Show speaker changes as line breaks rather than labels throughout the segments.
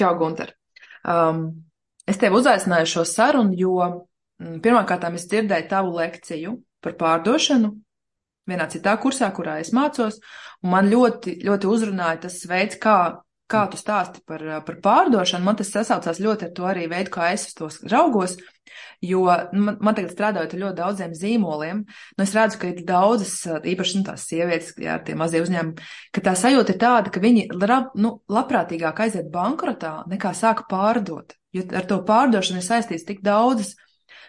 Čau, Gunter! Um, es tevi uzaicināju šo sarunu, jo mm, pirmkārt es dzirdēju tavu lekciju par pārdošanu vienā citā kursā, kurā es mācos, un man ļoti, ļoti uzrunāja tas veids, kā, kā tu stāsti par, par pārdošanu. Man tas sasaucās ļoti ar to arī veidu, kā es uz tos raugos, jo nu, man, man tagad strādājot ar ļoti daudziem zīmoliem, nu es redzu, ka ir daudzas, īpaši nu, tās sievietes, jā, tie mazie uzņēmumi, ka tā sajūta ir tāda, ka viņi lab, nu, labprātīgāk aiziet bankrotā, nekā sāka pārdot. Jo ar to pārdošanu ir saistīts tik daudzas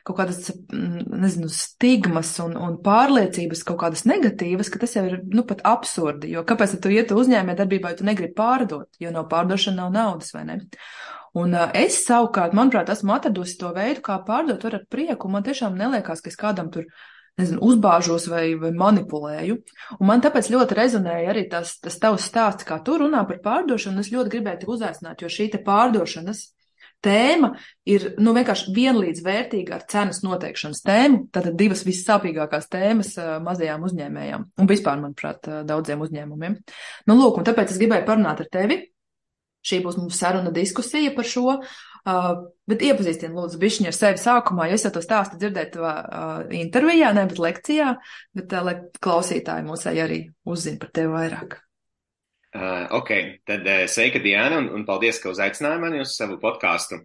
kaut kādas, mm, nezinu, stigmas un, un pārliecības kaut kādas negatīvas, ka tas jau ir, nu, pat absurdi, jo kāpēc tu iet uzņēmē darbībā, ja tu negribi pārdot, jo no pārdošana nav naudas, vai ne? Un es savukārt, manuprāt, esmu atradusi to veidu, kā pārdot ar prieku, un man tiešām neliekās, ka es kādam tur, nezinu, uzbāžos vai, vai manipulēju. Un man tāpēc ļoti rezonēja arī tas, tas tavs stāsts, kā tu runā par pārdošanu, es ļoti gribēju te uzaicināt, jo šī te pārdošanas tēma ir nu, vienkārši vienlīdz vērtīga ar cenas noteikšanas tēmu. Tātad divas vissāpīgākās tēmas uh, mazajām uzņēmējām un vispār, manuprāt, uh, daudziem uzņēmumiem. Nu, lūk, un tāpēc es gribēju parunāt ar tevi. Šī būs mums saruna diskusija par šo, uh, bet iepazīstini lūdzu bišķiņu ar sevi sākumā, jo es jau to stāstu dzirdēju tavā uh, intervijā, ne, bet lekcijā, bet uh, lai klausītāji mūsēji arī uzzina par tevi vairāk.
Uh, ok, tad uh, sveika Diana un, un paldies, ka uzaicināji mani uz savu podkāstu.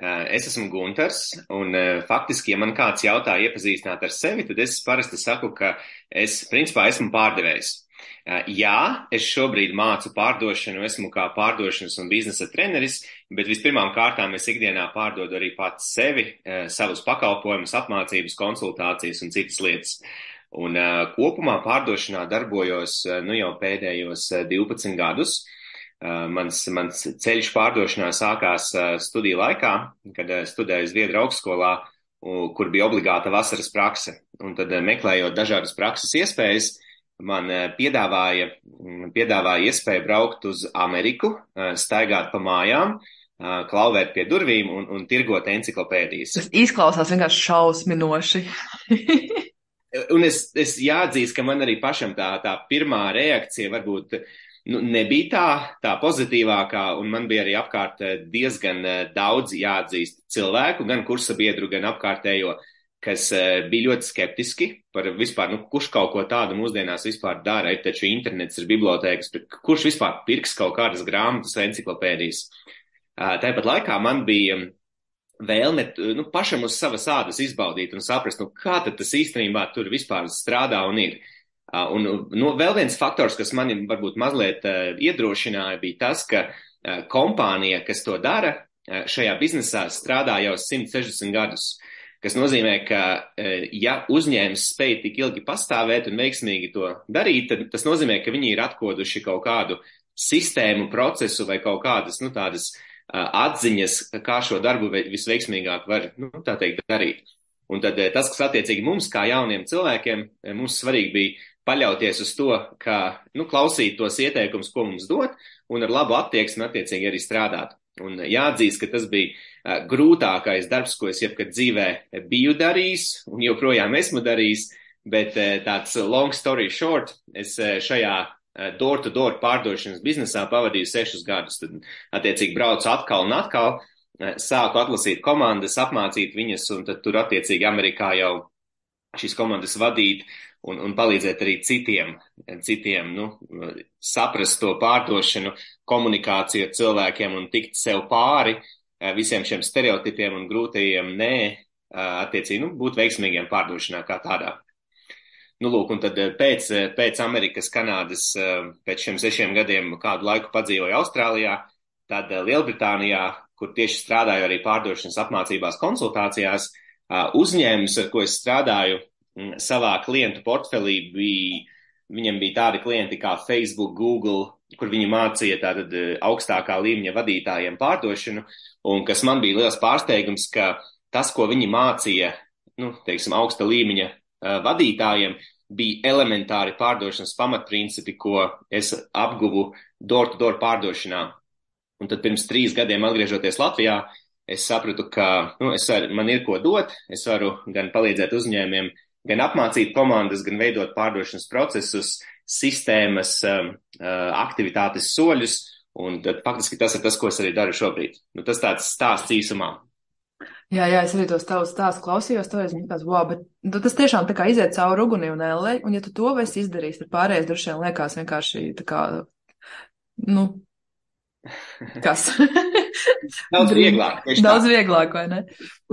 Uh, es esmu Gunters un uh, faktiski, ja man kāds jautā iepazīstināt ar sevi, tad es parasti saku, ka es principā esmu pārdevējs. Uh, jā, es šobrīd mācu pārdošanu, esmu kā pārdošanas un biznesa treneris, bet vispirmām kārtām es ikdienā pārdodu arī pats sevi, uh, savus pakalpojumus, apmācības, konsultācijas un citas lietas. Un kopumā pārdošanā darbojos nu jau pēdējos uh, 12 gadus. Mans, mans ceļš pārdošanā sākās studiju laikā, kad studēju Zviedru augstskolā, kur bija obligāta vasaras prakse. Un tad meklējot dažādas prakses iespējas, man piedāvāja, piedāvāja iespēju braukt uz Ameriku, staigāt pa mājām, klauvēt pie durvīm un, un tirgot enciklopēdijas.
Tas izklausās vienkārši šausminoši.
un es, es jāatzīst, ka man arī pašam tā, tā pirmā reakcija varbūt nu, nebija tā, tā pozitīvākā, un man bija arī apkārt eh, diezgan eh, daudz jāatzīst cilvēku, gan kursabiedru, gan apkārtējo, kas eh, bija ļoti skeptiski par vispār, nu, kurš kaut ko tādu mūsdienās vispār dara, ir taču internets, ir bibliotēkas, kurš vispār pirks kaut kādas grāmatas vai enciklopēdijas. Tāpat laikā man bija vēlme nu, pašam uz savas ādas izbaudīt un saprast, nu, kā tas īstenībā tur vispār strādā un ir. Un nu, vēl viens faktors, kas mani varbūt mazliet uh, iedrošināja, bija tas, ka uh, kompānija, kas to dara, šajā biznesā strādā jau 160 gadus. Kas nozīmē, ka, ja uzņēmums spēj tik ilgi pastāvēt un veiksmīgi to darīt, tad tas nozīmē, ka viņi ir atkoduši kaut kādu sistēmu, procesu vai kaut kādas, nu, tādas uh, atziņas, kā šo darbu visveiksmīgāk var, nu, teikt, darīt. Un tad tas, kas attiecīgi mums, kā jauniem cilvēkiem, mums svarīgi bija paļauties uz to, ka, nu, klausīt tos ieteikumus, ko mums dod, un ar labu attieksmi attiecīgi arī strādāt. Un jāatzīst, ka tas bija grūtākais darbs, ko es jebkad dzīvē biju darījis, un joprojām esmu darījis, bet tāds long story short, es šajā door-to-door -door pārdošanas biznesā pavadīju sešus gadus. Tad, attiecīgi, braucu atkal un atkal, sāku atlasīt komandas, apmācīt viņas, un tad tur, attiecīgi, Amerikā jau šīs komandas vadīt un, un palīdzēt arī citiem, citiem nu, saprast to pārdošanu, komunikāciju ar cilvēkiem un tikt sev pāri visiem šiem stereotipiem un grūtajiem nē, attiecīgi, nu, būt veiksmīgiem pārdošanā kā tādā. Nu, lūk, un tad eh, pēc, eh, pēc Amerikas, Kanādas, eh, pēc šiem sešiem gadiem kādu laiku padzīvoju Austrālijā, tad Lielbritānijā, kur tieši strādāju arī pārdošanas apmācībās, konsultācijās, uzņēmums, ar ko es strādāju mm, savā klientu portfelī, bija, viņam bija tādi klienti kā Facebook, Google, kur viņi mācīja tātad augstākā līmeņa vadītājiem pārdošanu, un kas man bija liels pārsteigums, ka tas, ko viņi mācīja, nu, teiksim, augsta līmeņa vadītājiem bija elementāri pārdošanas pamatprincipi, ko es apguvu door-to-door -door pārdošanā. Un tad pirms trīs gadiem atgriežoties Latvijā, es sapratu, ka nu, es var, man ir ko dot, es varu gan palīdzēt uzņēmiem, gan apmācīt komandas, gan veidot pārdošanas procesus, sistēmas, um, uh, aktivitātes soļus, Un tad faktiski tas ir tas, ko es arī daru šobrīd. Nu, tas tāds stāsts īsumā.
Jā, jā, es arī tos tavus stāstus klausījos, to es domāju, wow, bet nu, tas tiešām tā kā iziet cauri uguni un ellē, un ja tu to esi izdarījis, tad pārējais droši vien liekas vienkārši tā kā, nu, kas?
Daudz vieglāk.
Daudz vieglāk, vai ne?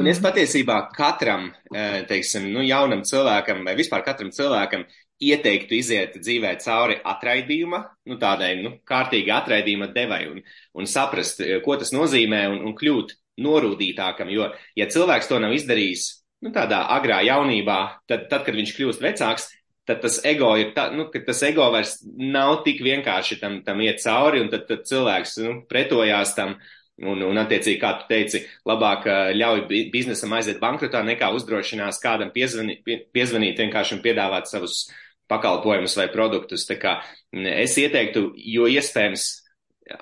Un es patiesībā katram, eh, teiksim, nu, jaunam cilvēkam vai vispār katram cilvēkam ieteiktu iziet dzīvē cauri atraidījuma, nu, tādai, nu, kārtīgi atraidījuma devai un, un saprast, eh, ko tas nozīmē un, un kļūt norūdītākam, jo, ja cilvēks to nav izdarījis, nu, tādā agrā jaunībā, tad, tad kad viņš kļūst vecāks, tad tas ego ir tā, nu, ka tas ego vairs nav tik vienkārši tam, tam iet cauri, un tad, tad cilvēks, nu, pretojās tam, un, un attiecīgi, kā tu teici, labāk ļauj biznesam aiziet bankrotā, nekā uzdrošinās kādam piezvanīt, piezvanīt vienkārši un piedāvāt savus pakalpojumus vai produktus. Tā kā es ieteiktu, jo iespējams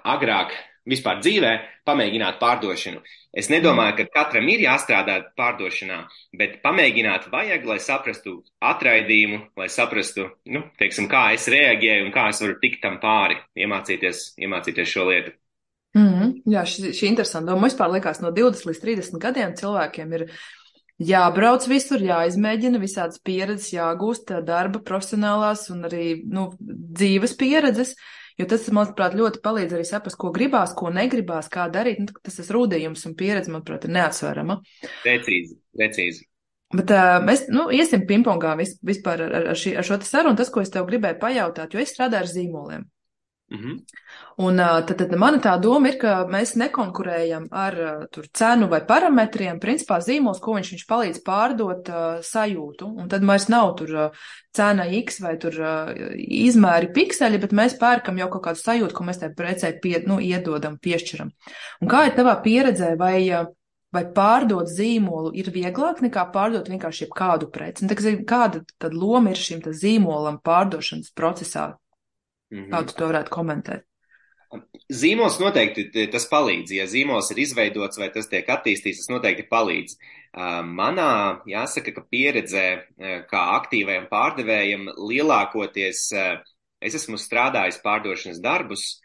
agrāk vispār dzīvē pamēģināt pārdošanu. Es nedomāju, ka katram ir jāstrādā pārdošanā, bet pamēģināt vajag, lai saprastu atraidījumu, lai saprastu, nu, teiksim, kā es reaģēju un kā es varu tikt tam pāri, iemācīties, iemācīties šo lietu.
Mm -hmm. Jā, šī, šī interesanta doma. Vispār liekas, no 20 līdz 30 gadiem cilvēkiem ir jābrauc visur, jāizmēģina visādas pieredzes, jāgūst darba, profesionālās un arī nu, dzīves pieredzes. Uh, Jo tas, manuprāt, ļoti palīdz arī saprast, ko gribās, ko negribās, kā darīt. Nu, tas ir rūdījums un pieredze, manuprāt, ir neatsverama.
Precīzi, precīzi.
Bet uh, mēs nu, iesim pingpongā vis, vispār ar, ar, šī, ar šo sarunu. Tas, ko es tev gribēju pajautāt, jo es strādāju ar zīmoliem. Mm -hmm. Un tad, tad mana tā doma ir, ka mēs nekonkurējam ar tur, cenu vai parametriem. Principā zīmols, ko viņš, viņš palīdz pārdot uh, sajūtu. Un tad vairs nav tur uh, cena X vai tur uh, izmēri pikseļi, bet mēs pērkam jau kaut kādu sajūtu, ko mēs tai precē pie, nu, iedodam, piešķiram. Un kā ir tavā pieredzē, vai, vai pārdot zīmolu ir vieglāk nekā pārdot vienkārši kādu preci? Un, tā, kāda tad loma ir šim zīmolam pārdošanas procesā? Mm -hmm. Kā tu to varētu komentēt?
Zīmols noteikti tas palīdz. Ja zīmols ir izveidots vai tas tiek attīstīts, tas noteikti palīdz. Manā, jāsaka, ka pieredzē kā aktīvajam pārdevējam lielākoties es esmu strādājis pārdošanas darbus,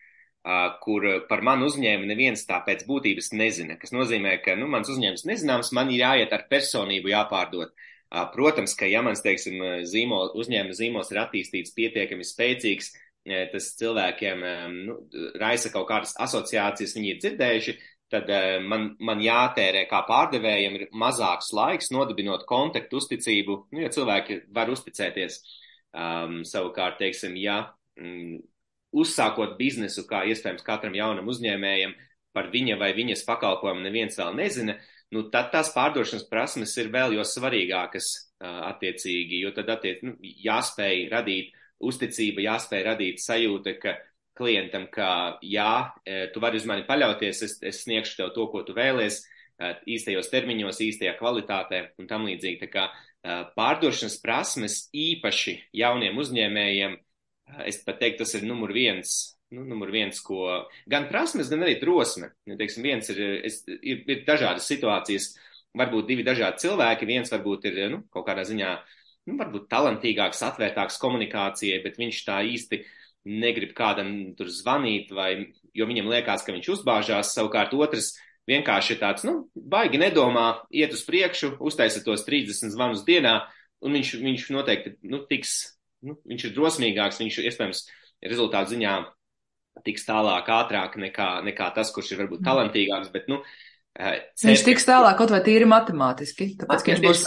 kur par manu uzņēmumu neviens tā pēc būtības nezina. Tas nozīmē, ka nu, mans uzņēmums nezināms, man ir jāiet ar personību jāpārdod. Protams, ka ja mans, teiksim, zīmol, uzņēmuma zīmols ir attīstīts pietiekami spēcīgs, tas cilvēkiem nu, raisa kaut kādas asociācijas, viņi ir dzirdējuši, tad man, man jātērē kā pārdevējiem ir mazāks laiks nodibinot kontaktu uzticību, nu, ja cilvēki var uzticēties. Um, savukārt, teiksim, ja um, uzsākot biznesu, kā iespējams katram jaunam uzņēmējam, par viņa vai viņas pakalpojumu neviens vēl nezina, nu, tad tās pārdošanas prasmes ir vēl jo svarīgākas uh, attiecīgi, jo tad attiec, nu, jāspēj radīt uzticība, jāspēj radīt sajūta, ka klientam, ka jā, e, tu vari uz mani paļauties, es, es sniegšu tev to, ko tu vēlies, e, īstajos termiņos, īstajā kvalitātē un tam līdzīgi. Tā kā e, pārdošanas prasmes īpaši jauniem uzņēmējiem, es pat teiktu, tas ir numur viens. Nu, numur viens, ko gan prasmes, gan arī drosme. Ja, teiksim, viens ir, es, ir, ir dažādas situācijas, varbūt divi dažādi cilvēki, viens varbūt ir, nu, kaut kādā ziņā uh, nu, varbūt talantīgāks, atvērtāks komunikācijai, bet viņš tā īsti negrib kādam tur zvanīt, vai, jo viņam liekas, ka viņš uzbāžās. Savukārt otrs vienkārši ir tāds, nu, baigi nedomā, iet uz priekšu, uztaisa tos 30 zvanus dienā, un viņš, viņš noteikti, nu, tiks, nu, viņš ir drosmīgāks, viņš iespējams rezultātu ziņā tiks tālāk, ātrāk nekā, nekā tas, kurš ir varbūt mm. talantīgāks, bet, nu,
Viņš tiks tālāk kaut vai tīri matemātiski, tāpēc, ka viņš būs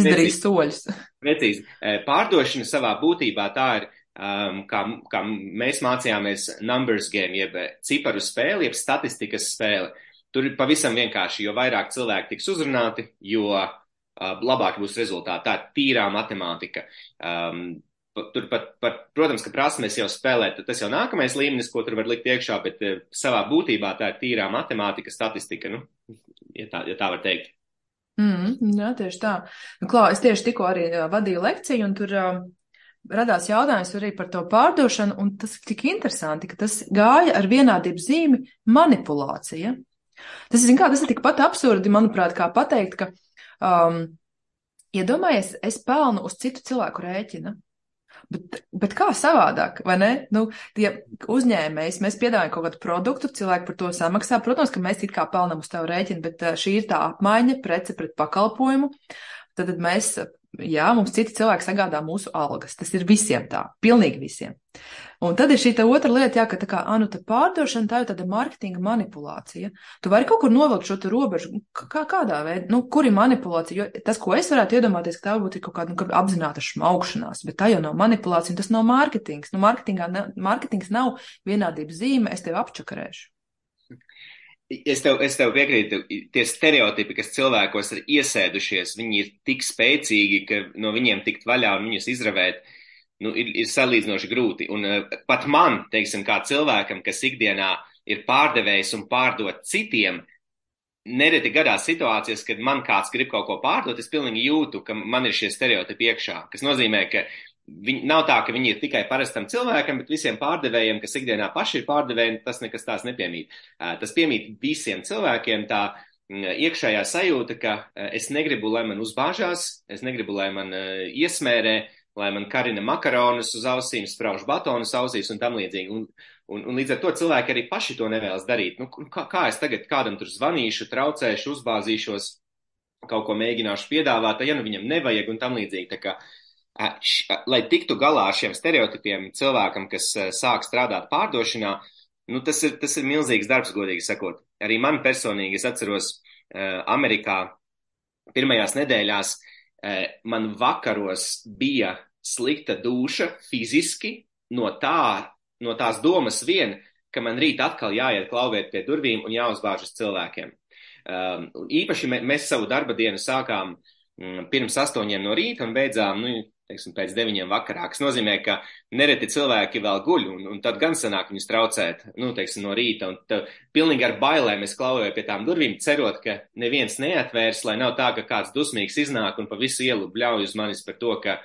izdarījis soļus.
Precīzi. Pārdošana savā būtībā tā ir, um, kā, kā mēs mācījāmies numbers game, jeb ciparu spēli, jeb statistikas spēle. Tur ir pavisam vienkārši, jo vairāk cilvēki tiks uzrunāti, jo uh, labāk būs rezultāti. Tā ir tīrā matemātika. Um, Tur pat, pat, protams, ka prasmes jau spēlēt, tas jau nākamais līmenis, ko tur var likt iekšā, bet uh, savā būtībā tā ir tīrā matemātika, statistika, nu, ja tā, ja tā var teikt.
Mm, jā, tieši tā. Nu, klā, es tieši tikko arī uh, vadīju lekciju, un tur uh, radās jautājums arī par to pārdošanu, un tas ir tik interesanti, ka tas gāja ar vienādību zīmi manipulācija. Tas, zin kā, tas ir tikpat absurdi, manuprāt, kā pateikt, ka, um, iedomājies, es pelnu uz citu cilvēku rēķina. Bet, bet kā savādāk, vai ne? Nu, tie uzņēmējs, mēs piedāvājam kaut kādu produktu, cilvēki par to samaksā. Protams, ka mēs it kā pelnam uz tavu rēķinu, bet šī ir tā apmaiņa, prece pret pakalpojumu. Tad mēs jā, mums citi cilvēki sagādā mūsu algas. Tas ir visiem tā, pilnīgi visiem. Un tad ir šī otra lieta, jā, ka tā kā, anu, tā pārdošana, tā jau tāda marketinga manipulācija. Tu vari kaut kur novilkt šo robežu, kā, kādā veidā, nu, kur ir manipulācija, jo tas, ko es varētu iedomāties, ka tā varbūt ir kaut kāda, nu, apzināta šmaukšanās, bet tā jau nav manipulācija, un tas nav mārketings. Nu, mārketingā, ne, mārketings nav vienādības zīme, es tevi apčakarēšu.
Es tev, es tev piekrītu, tie stereotipi, kas cilvēkos ir iesēdušies, viņi ir tik spēcīgi, ka no viņiem tikt vaļā un viņus izravēt, nu, ir, ir salīdzinoši grūti. Un uh, pat man, teiksim, kā cilvēkam, kas ikdienā ir pārdevējs un pārdot citiem, nereti gadās situācijas, kad man kāds grib kaut ko pārdot, es pilnīgi jūtu, ka man ir šie stereotipi iekšā, kas nozīmē, ka Viņi, nav tā, ka viņi ir tikai parastam cilvēkam, bet visiem pārdevējiem, kas ikdienā paši ir pārdevēji, tas nekas tās nepiemīt. Tas piemīt visiem cilvēkiem tā iekšējā sajūta, ka es negribu, lai man uzbāžās, es negribu, lai man iesmērē, lai man karina makaronus uz ausīm, sprauž batonus ausīs un tam līdzīgi. Un, un, un līdz ar to cilvēki arī paši to nevēlas darīt. Nu, kā, kā es tagad kādam tur zvanīšu, traucēšu, uzbāzīšos, kaut ko mēģināšu piedāvāt, ja nu viņam nevajag un tam līdzīgi. Tā kā lai tiktu galā ar šiem stereotipiem cilvēkam, kas sāk strādāt pārdošanā, nu, tas, ir, tas ir milzīgs darbs, godīgi sakot. Arī man personīgi, es atceros, Amerikā pirmajās nedēļās man vakaros bija slikta duša fiziski no, tā, no tās domas vien, ka man rīt atkal jāiet klauvēt pie durvīm un jāuzbāžas cilvēkiem. Um, īpaši mēs savu darba dienu sākām um, pirms astoņiem no rīta un beidzām, nu, teiksim, pēc deviņiem vakarā, kas nozīmē, ka nereti cilvēki vēl guļ, un, un tad gan sanāk viņus traucēt, nu, teiksim, no rīta, un tad pilnīgi ar bailēm es klauvēju pie tām durvīm, cerot, ka neviens neatvērs, lai nav tā, ka kāds dusmīgs iznāk un pa visu ielu bļauj uz manis par to, ka,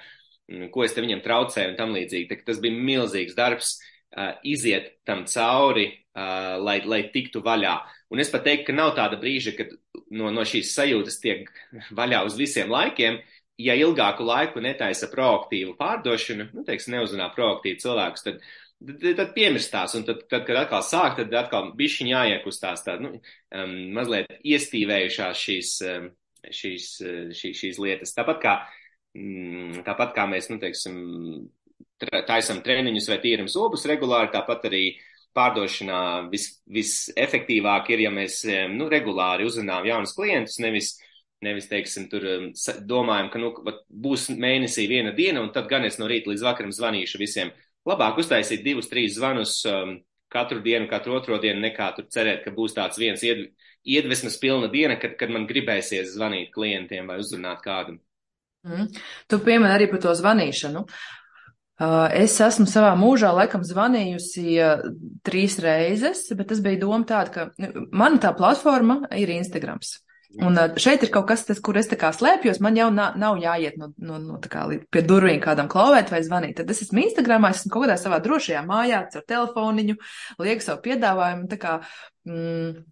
mm, ko es te viņam traucēju un tam līdzīgi. Tā, tas bija milzīgs darbs uh, iziet tam cauri, uh, lai, lai tiktu vaļā. Un es pat teiktu, ka nav tāda brīža, kad no, no šīs sajūtas tiek vaļā uz visiem laikiem, uh, ja ilgāku laiku netaisa proaktīvu pārdošanu, nu, teiksim, neuzrunā proaktīvi cilvēkus, tad, tad, tad piemirstās, un tad, tad, kad atkal sāk, tad atkal bišķiņ jāiekustās tā, nu, um, mazliet iestīvējušās šīs, um, šīs, šī, šīs lietas. Tāpat kā, mm, tāpat kā mēs, nu, teiksim, taisam treniņus vai tīram zobus regulāri, tāpat arī pārdošanā vis, visefektīvāk ir, ja mēs, nu, regulāri uzrunām jaunus klientus, nevis Nevis, teiksim, tur um, domājam, ka nu, būs mēnesī viena diena, un tad gan es no rīta līdz vakaram zvanīšu visiem. Labāk uztaisīt divus, trīs zvanus um, katru dienu, katru otro dienu, nekā tur cerēt, ka būs tāds viens ied, iedvesmas pilna diena, kad, kad man gribēsies zvanīt klientiem vai uzrunāt kādu.
Mm. Tu piemēri arī par to zvanīšanu. Uh, es esmu savā mūžā laikam zvanījusi uh, trīs reizes, bet tas bija doma tāda, ka nu, mana tā platforma ir Instagrams. Un šeit ir kaut kas, tas, kur es tā kā slēpjos, man jau nav, nav jāiet no, no, no tā kā pie durvīm kādam klauvēt vai zvanīt. Tad es esmu Instagramā, es esmu kaut kādā savā drošajā mājā, ar telefoniņu, lieku savu piedāvājumu, tā kā, mm,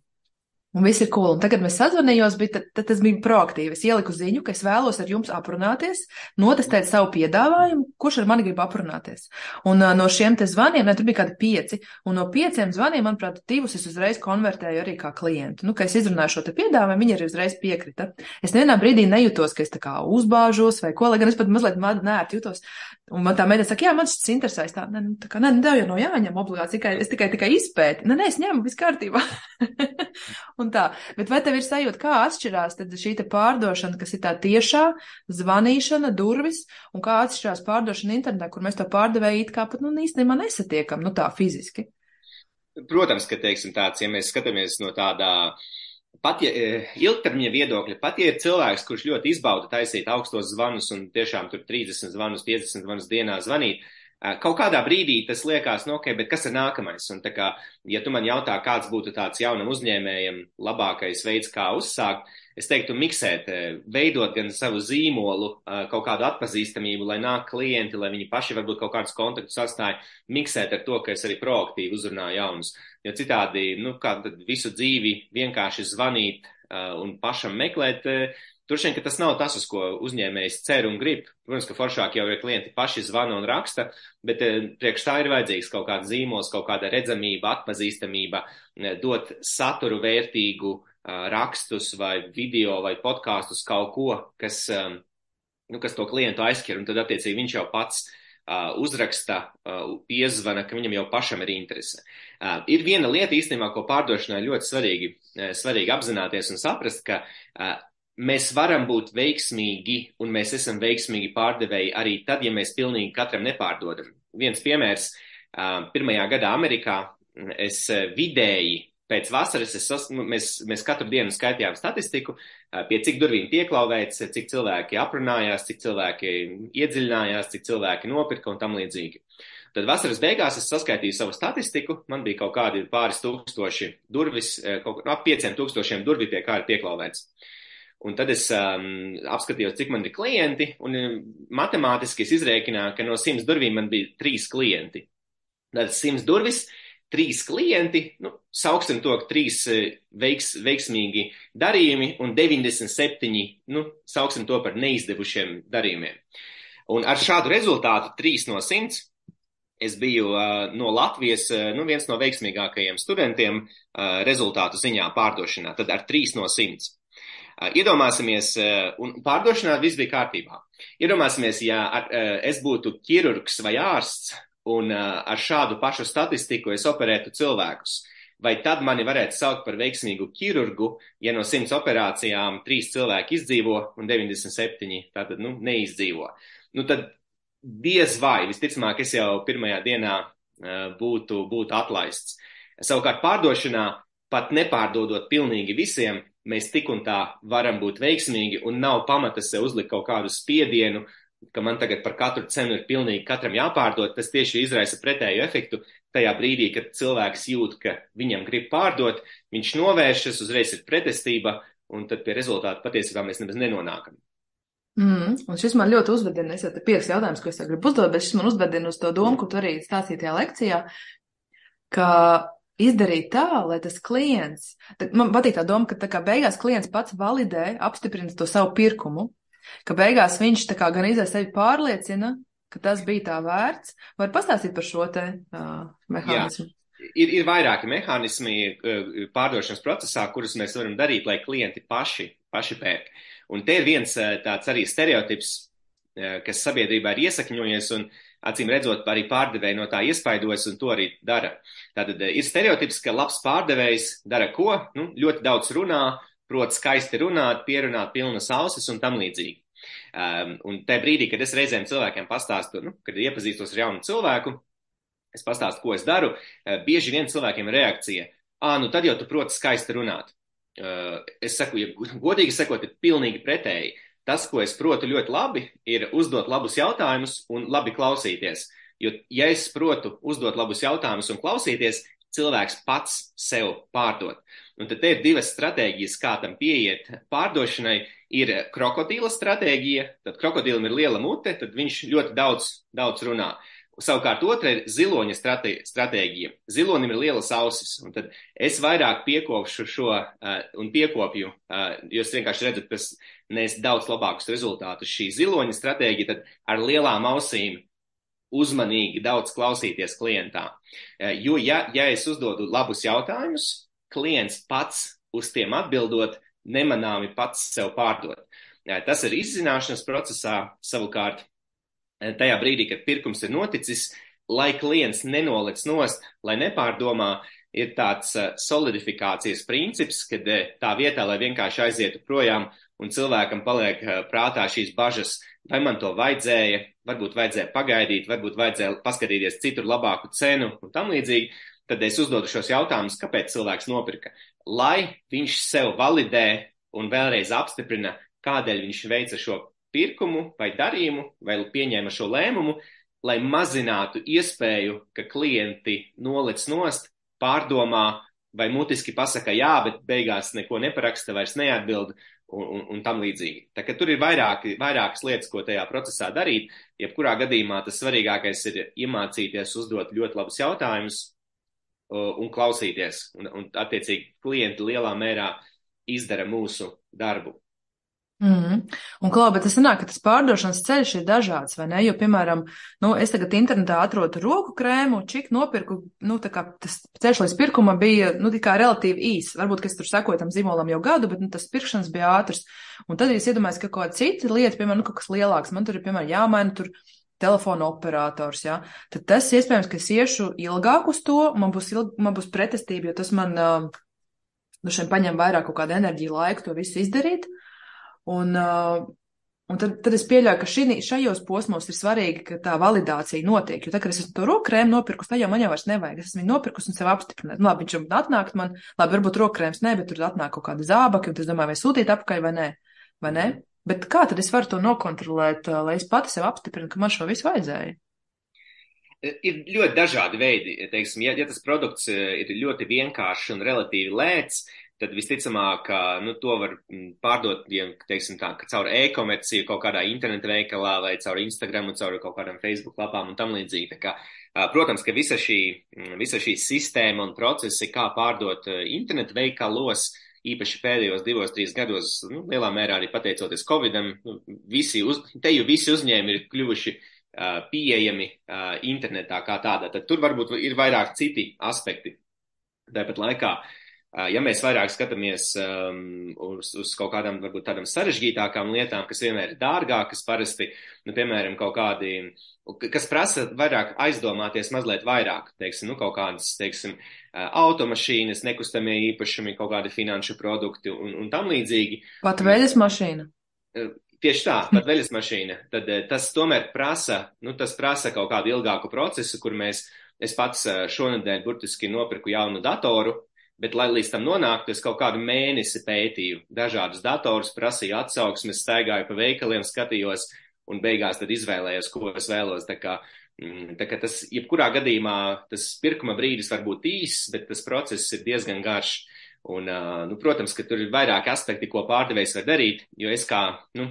Un viss ir cool. Un tagad mēs sazvanījos, bet tad, tad tas bija proaktīvi. Es ieliku ziņu, ka es vēlos ar jums aprunāties, notestēt savu piedāvājumu, kurš ar mani grib aprunāties. Un uh, no šiem te zvaniem, ne, tur bija kādi pieci, un no pieciem zvaniem, manuprāt, divus es uzreiz konvertēju arī kā klientu. Nu, ka es izrunāju šo te piedāvājumu, viņi arī uzreiz piekrita. Es nevienā brīdī nejūtos, ka es tā kā uzbāžos vai ko, lai gan es pat mazliet nērti jūtos. Un man tā meitene saka, jā, man šis interesēs. Tā, ne, tā kā, ne, tev jau no jāņem obligāti, tikai, es tikai, tikai izpēti. Nē, nē, es ņemu, viss kārtībā. un tā. Bet vai tev ir sajūta, kā atšķirās šī pārdošana, kas ir tā tiešā zvanīšana, durvis, un kā atšķirās pārdošana internetā, kur mēs to pārdevēju it kā pat, nu, īstenībā nesatiekam, nu, tā fiziski?
Protams, ka, teiksim, tāds, ja mēs skatāmies no tādā pat ja ilgtermiņa viedokļa, pat ja ir cilvēks, kurš ļoti izbauda taisīt augstos zvanus un tiešām tur 30 zvanus, 50 zvanus dienā zvanīt, Kaut kādā brīdī tas liekas, nu, ok, bet kas ir nākamais? Un kā, ja tu man jautā, kāds būtu tāds jaunam uzņēmējam labākais veids, kā uzsākt, es teiktu, miksēt, veidot gan savu zīmolu, kaut kādu atpazīstamību, lai nāk klienti, lai viņi paši varbūt kaut kādus kontaktus sastāja, miksēt ar to, ka es arī proaktīvi uzrunāju jaunus. Jo citādi, nu, kā visu dzīvi vienkārši zvanīt un pašam meklēt, Droši vien, ka tas nav tas, uz ko uzņēmējs cer un grib. Protams, ka foršāk jau ir klienti paši zvana un raksta, bet priekš tā ir vajadzīgs kaut kāds zīmols, kaut kāda redzamība, atpazīstamība, dot saturu vērtīgu rakstus vai video vai podkāstus kaut ko, kas, nu, kas to klientu aizskir, un tad attiecīgi viņš jau pats uzraksta, piezvana, ka viņam jau pašam ir interese. Ir viena lieta īstenībā, ko pārdošanai ļoti svarīgi, svarīgi apzināties un saprast, ka mēs varam būt veiksmīgi, un mēs esam veiksmīgi pārdevēji arī tad, ja mēs pilnīgi katram nepārdodam. Viens piemērs, pirmajā gadā Amerikā es vidēji pēc vasaras es, mēs, mēs katru dienu skaitījām statistiku, pie cik durvīm pieklauvēts, cik cilvēki aprunājās, cik cilvēki iedziļinājās, cik cilvēki nopirka un tam līdzīgi. Tad vasaras beigās es saskaitīju savu statistiku, man bija kaut kādi pāris tūkstoši durvis, kaut ap pieciem tūkstošiem durvī pie kā ir pieklauvēts. Un tad es um, apskatījos, cik man ir klienti, un um, matemātiski es izrēķināju, ka no simts durvīm man bija trīs klienti. Tad simts durvis, trīs klienti, nu, sauksim to, ka trīs uh, veiks, veiksmīgi darījumi un 97, nu, sauksim to par neizdevušiem darījumiem. Un ar šādu rezultātu, trīs no simts, es biju uh, no Latvijas, uh, nu, viens no veiksmīgākajiem studentiem uh, rezultātu ziņā pārdošanā, tad ar trīs no simts. Iedomāsimies, un pārdošanā viss bija kārtībā. Iedomāsimies, ja ar, es būtu ķirurgs vai ārsts, un ar šādu pašu statistiku es operētu cilvēkus. Vai tad mani varētu saukt par veiksmīgu ķirurgu, ja no 100 operācijām 3 cilvēki izdzīvo un 97 tātad, nu, neizdzīvo? Nu, tad diez vai, visticamāk, es jau pirmajā dienā būtu, būtu atlaists. Savukārt pārdošanā, pat nepārdodot pilnīgi visiem, mēs tik un tā varam būt veiksmīgi un nav pamata sev uzlikt kaut kādu spiedienu, ka man tagad par katru cenu ir pilnīgi katram jāpārdod. Tas tieši izraisa pretēju efektu. Tajā brīdī, kad cilvēks jūt, ka viņam grib pārdot, viņš novēršas, uzreiz ir pretestība, un tad pie rezultātu patiesībā mēs nemaz nenonākam.
Mm, un šis man ļoti uzvedina, es jau te pieks jautājums, ko es gribu uzdot, bet šis man uzvedina uz to domu, ko tu arī stāstīji tajā lekcijā, ka izdarīt tā, lai tas klients, man patīk tā doma, ka tā kā beigās klients pats validē, apstiprina to savu pirkumu, ka beigās viņš tā kā gan izai sevi pārliecina, ka tas bija tā vērts. Var pastāstīt par šo te uh, mehānismu? Jā.
Ir, ir vairāki mehānismi uh, pārdošanas procesā, kurus mēs varam darīt, lai klienti paši, paši pērk. Un te ir viens uh, tāds arī stereotips, uh, kas sabiedrībā ir iesakņojies, un acīm redzot, arī pārdevēji no tā iespaidojas un to arī dara. Tātad eh, ir stereotips, ka labs pārdevējs dara ko? Nu, ļoti daudz runā, prot skaisti runāt, pierunāt pilnas ausis un tam līdzīgi. Um, un tajā brīdī, kad es reizēm cilvēkiem pastāstu, nu, kad iepazīstos ar jaunu cilvēku, es pastāstu, ko es daru, uh, bieži vien cilvēkiem ir reakcija, ā, nu tad jau tu proti skaisti runāt. Uh, es saku, ja godīgi sakot, ir pilnīgi pretēji. Tas, ko es protu ļoti labi, ir uzdot labus jautājumus un labi klausīties. Jo, ja es protu uzdot labus jautājumus un klausīties, cilvēks pats sev pārdod. Un tad ir divas stratēģijas, kā tam pieiet pārdošanai. Ir krokodila stratēģija, tad krokodīlam ir liela mute, tad viņš ļoti daudz, daudz runā. Savukārt otra ir ziloņa stratēģija. Zilonim ir lielas ausis, un tad es vairāk piekopšu šo uh, un piekopju, uh, jo es vienkārši redzu, ka nes daudz labākus rezultātus. Šī ziloņa stratēģija tad ar lielām ausīm uzmanīgi daudz klausīties klientā. Uh, jo, ja, ja es uzdodu labus jautājumus, klients pats uz tiem atbildot, nemanāmi pats sev pārdot. Uh, tas ir izzināšanas procesā savukārt tajā brīdī, kad pirkums ir noticis, lai klients nenoliec nost, lai nepārdomā, ir tāds solidifikācijas princips, kad tā vietā, lai vienkārši aizietu projām un cilvēkam paliek prātā šīs bažas, vai man to vajadzēja, varbūt vajadzēja pagaidīt, varbūt vajadzēja paskatīties citur labāku cenu un tam līdzīgi, tad es uzdodu šos jautājumus, kāpēc cilvēks nopirka, lai viņš sev validē un vēlreiz apstiprina, kādēļ viņš veica šo pirkumu vai darījumu, vai pieņēma šo lēmumu, lai mazinātu iespēju, ka klienti noliec nost, pārdomā vai mutiski pasaka jā, bet beigās neko neparaksta, vairs neatbild un, un, un tam līdzīgi. Tā ka tur ir vairāki, vairākas lietas, ko tajā procesā darīt. Jebkurā gadījumā tas svarīgākais ir iemācīties uzdot ļoti labus jautājumus un klausīties. Un, un attiecīgi klienti lielā mērā izdara mūsu darbu.
Mm. Un, Klau, bet tas sanāk, ka tas pārdošanas ceļš ir dažāds, vai ne? Jo, piemēram, nu, es tagad internetā atrodu roku krēmu, čik nopirku, nu, tā kā tas ceļš līdz pirkumam bija, nu, tikai relatīvi īs. Varbūt, ka es tur sekoju tam zīmolam jau gadu, bet, nu, tas pirkšanas bija ātrs. Un tad es iedomājos, ka kaut kāda cita lieta, piemēram, nu, kaut kas lielāks, man tur ir, piemēram, jāmaina tur telefona operators, jā, tad tas iespējams, ka es iešu ilgāk uz to, man būs, ilg, man būs pretestība, jo tas man, nu, šiem paņem vairāk kaut kādu enerģiju laiku to visu izdarīt. Uh, un tad, tad es pieļauju, ka šī, šajos posmos ir svarīgi, ka tā validācija notiek. Jo tad, kad es esmu to rokrēmu nopirkus, tad jau man jau vairs nevajag. Es esmu nopirkus un sev apstiprināt. Nu, labi, viņš jau atnākt man, labi, varbūt rokrēms ne, bet tur atnāk kaut kāda zābaki, un es domāju, vai sūtīt apakaļ vai nē. Vai ne? Bet kā tad es varu to nokontrolēt, uh, lai es pati sev apstiprinu, ka man šo visu vajadzēja?
Ir ļoti dažādi veidi. Teiksim, ja, ja tas produkts uh, ir ļoti vienkāršs un relatīvi lēts, tad visticamāk, nu, to var mm, pārdot, ja, teiksim tā, ka caur e-komerciju kaut kādā interneta veikalā vai caur Instagram caur kaut kādām Facebook lapām un tam līdzīgi. Kā, protams, ka visa šī, mm, visa šī sistēma un procesi, kā pārdot interneta veikalos, īpaši pēdējos divos, trīs gados, nu, lielā mērā arī pateicoties Covidam, nu, visi uz, te jau visi uzņēmumi ir kļuvuši pieejami internetā kā tādā. Tad tur varbūt ir vairāk citi aspekti. Tāpat laikā uh, ja mēs vairāk skatāmies um, uz, uz kaut kādām, varbūt tādām sarežģītākām lietām, kas vienmēr ir dārgākas, parasti, nu, piemēram, kaut kādi, kas prasa vairāk aizdomāties mazliet vairāk, teiksim, nu, kaut kādas, teiksim, automašīnas, nekustamie īpašumi, kaut kādi finanšu produkti un, un tam līdzīgi.
Pat veļas mašīna.
Tieši tā, pat veļas mašīna. Tad tas tomēr prasa, nu, tas prasa kaut kādu ilgāku procesu, kur mēs, es pats šonadēļ burtiski nopirku jaunu datoru, Bet, lai līdz tam nonāktu, es kaut kādu mēnesi pētīju dažādus datorus, prasīju atsauksmes, staigāju pa veikaliem, skatījos un beigās tad izvēlējos, ko es vēlos. Tā kā, mm, tā kā tas, jebkurā gadījumā, tas pirkuma brīdis var būt īss, bet tas process ir diezgan garš. Un, nu, protams, ka tur ir vairāki aspekti, ko pārdevējs var darīt, jo es kā, nu,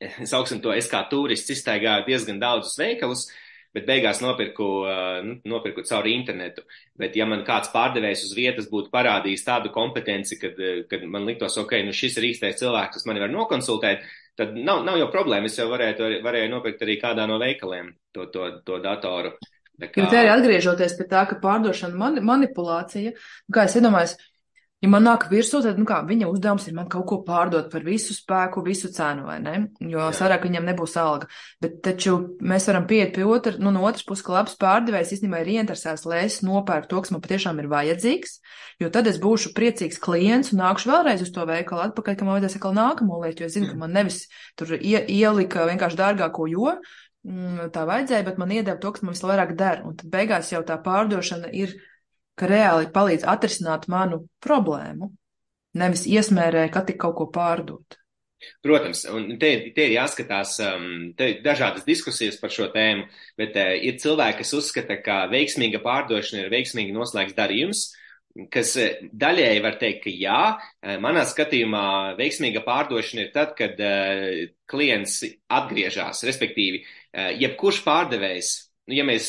es augstu to, es kā turists iztaigāju diezgan daudzus veikalus, uh, bet beigās nopirku, nu, nopirku caur internetu. Bet, ja man kāds pārdevējs uz vietas būtu parādījis tādu kompetenci, kad, kad man liktos, ok, nu šis ir īstais cilvēks, kas mani var nokonsultēt, tad nav, nav jau problēma. Es jau varētu, varēju nopirkt arī kādā no veikaliem to, to, to datoru.
Kā... Jo te arī atgriežoties pie tā, ka pārdošana mani, manipulācija, kā es iedomājos, Ja man nāk virsū, tad, nu kā, viņa uzdevums ir man kaut ko pārdot par visu spēku, visu cenu, vai ne? Jo sarāk viņam nebūs alga. Bet taču mēs varam pieiet pie otra, nu, no otras puses, ka labs pārdevējs īstenībā ir ieinteresēts, lai es nopērku to, kas man patiešām ir vajadzīgs, jo tad es būšu priecīgs klients un nākšu vēlreiz uz to veikalu atpakaļ, ka man vajadzēs atkal nākamo lietu, jo es zinu, ka man nevis tur ie, ielika vienkārši dārgāko jo, mm, tā vajadzēja, bet man iedeva to, kas man visvairāk der. Un tad beigās jau tā pārdošana ir ka reāli palīdz atrisināt manu problēmu, nevis iesmērē, ka tik kaut ko pārdot.
Protams, un te, te ir jāskatās, um, te ir dažādas diskusijas par šo tēmu, bet uh, ir cilvēki, kas uzskata, ka veiksmīga pārdošana ir veiksmīgi noslēgts darījums, kas uh, daļēji var teikt, ka jā. Uh, manā skatījumā veiksmīga pārdošana ir tad, kad uh, klients atgriežas, respektīvi, uh, jebkurš pārdevējs, nu, ja mēs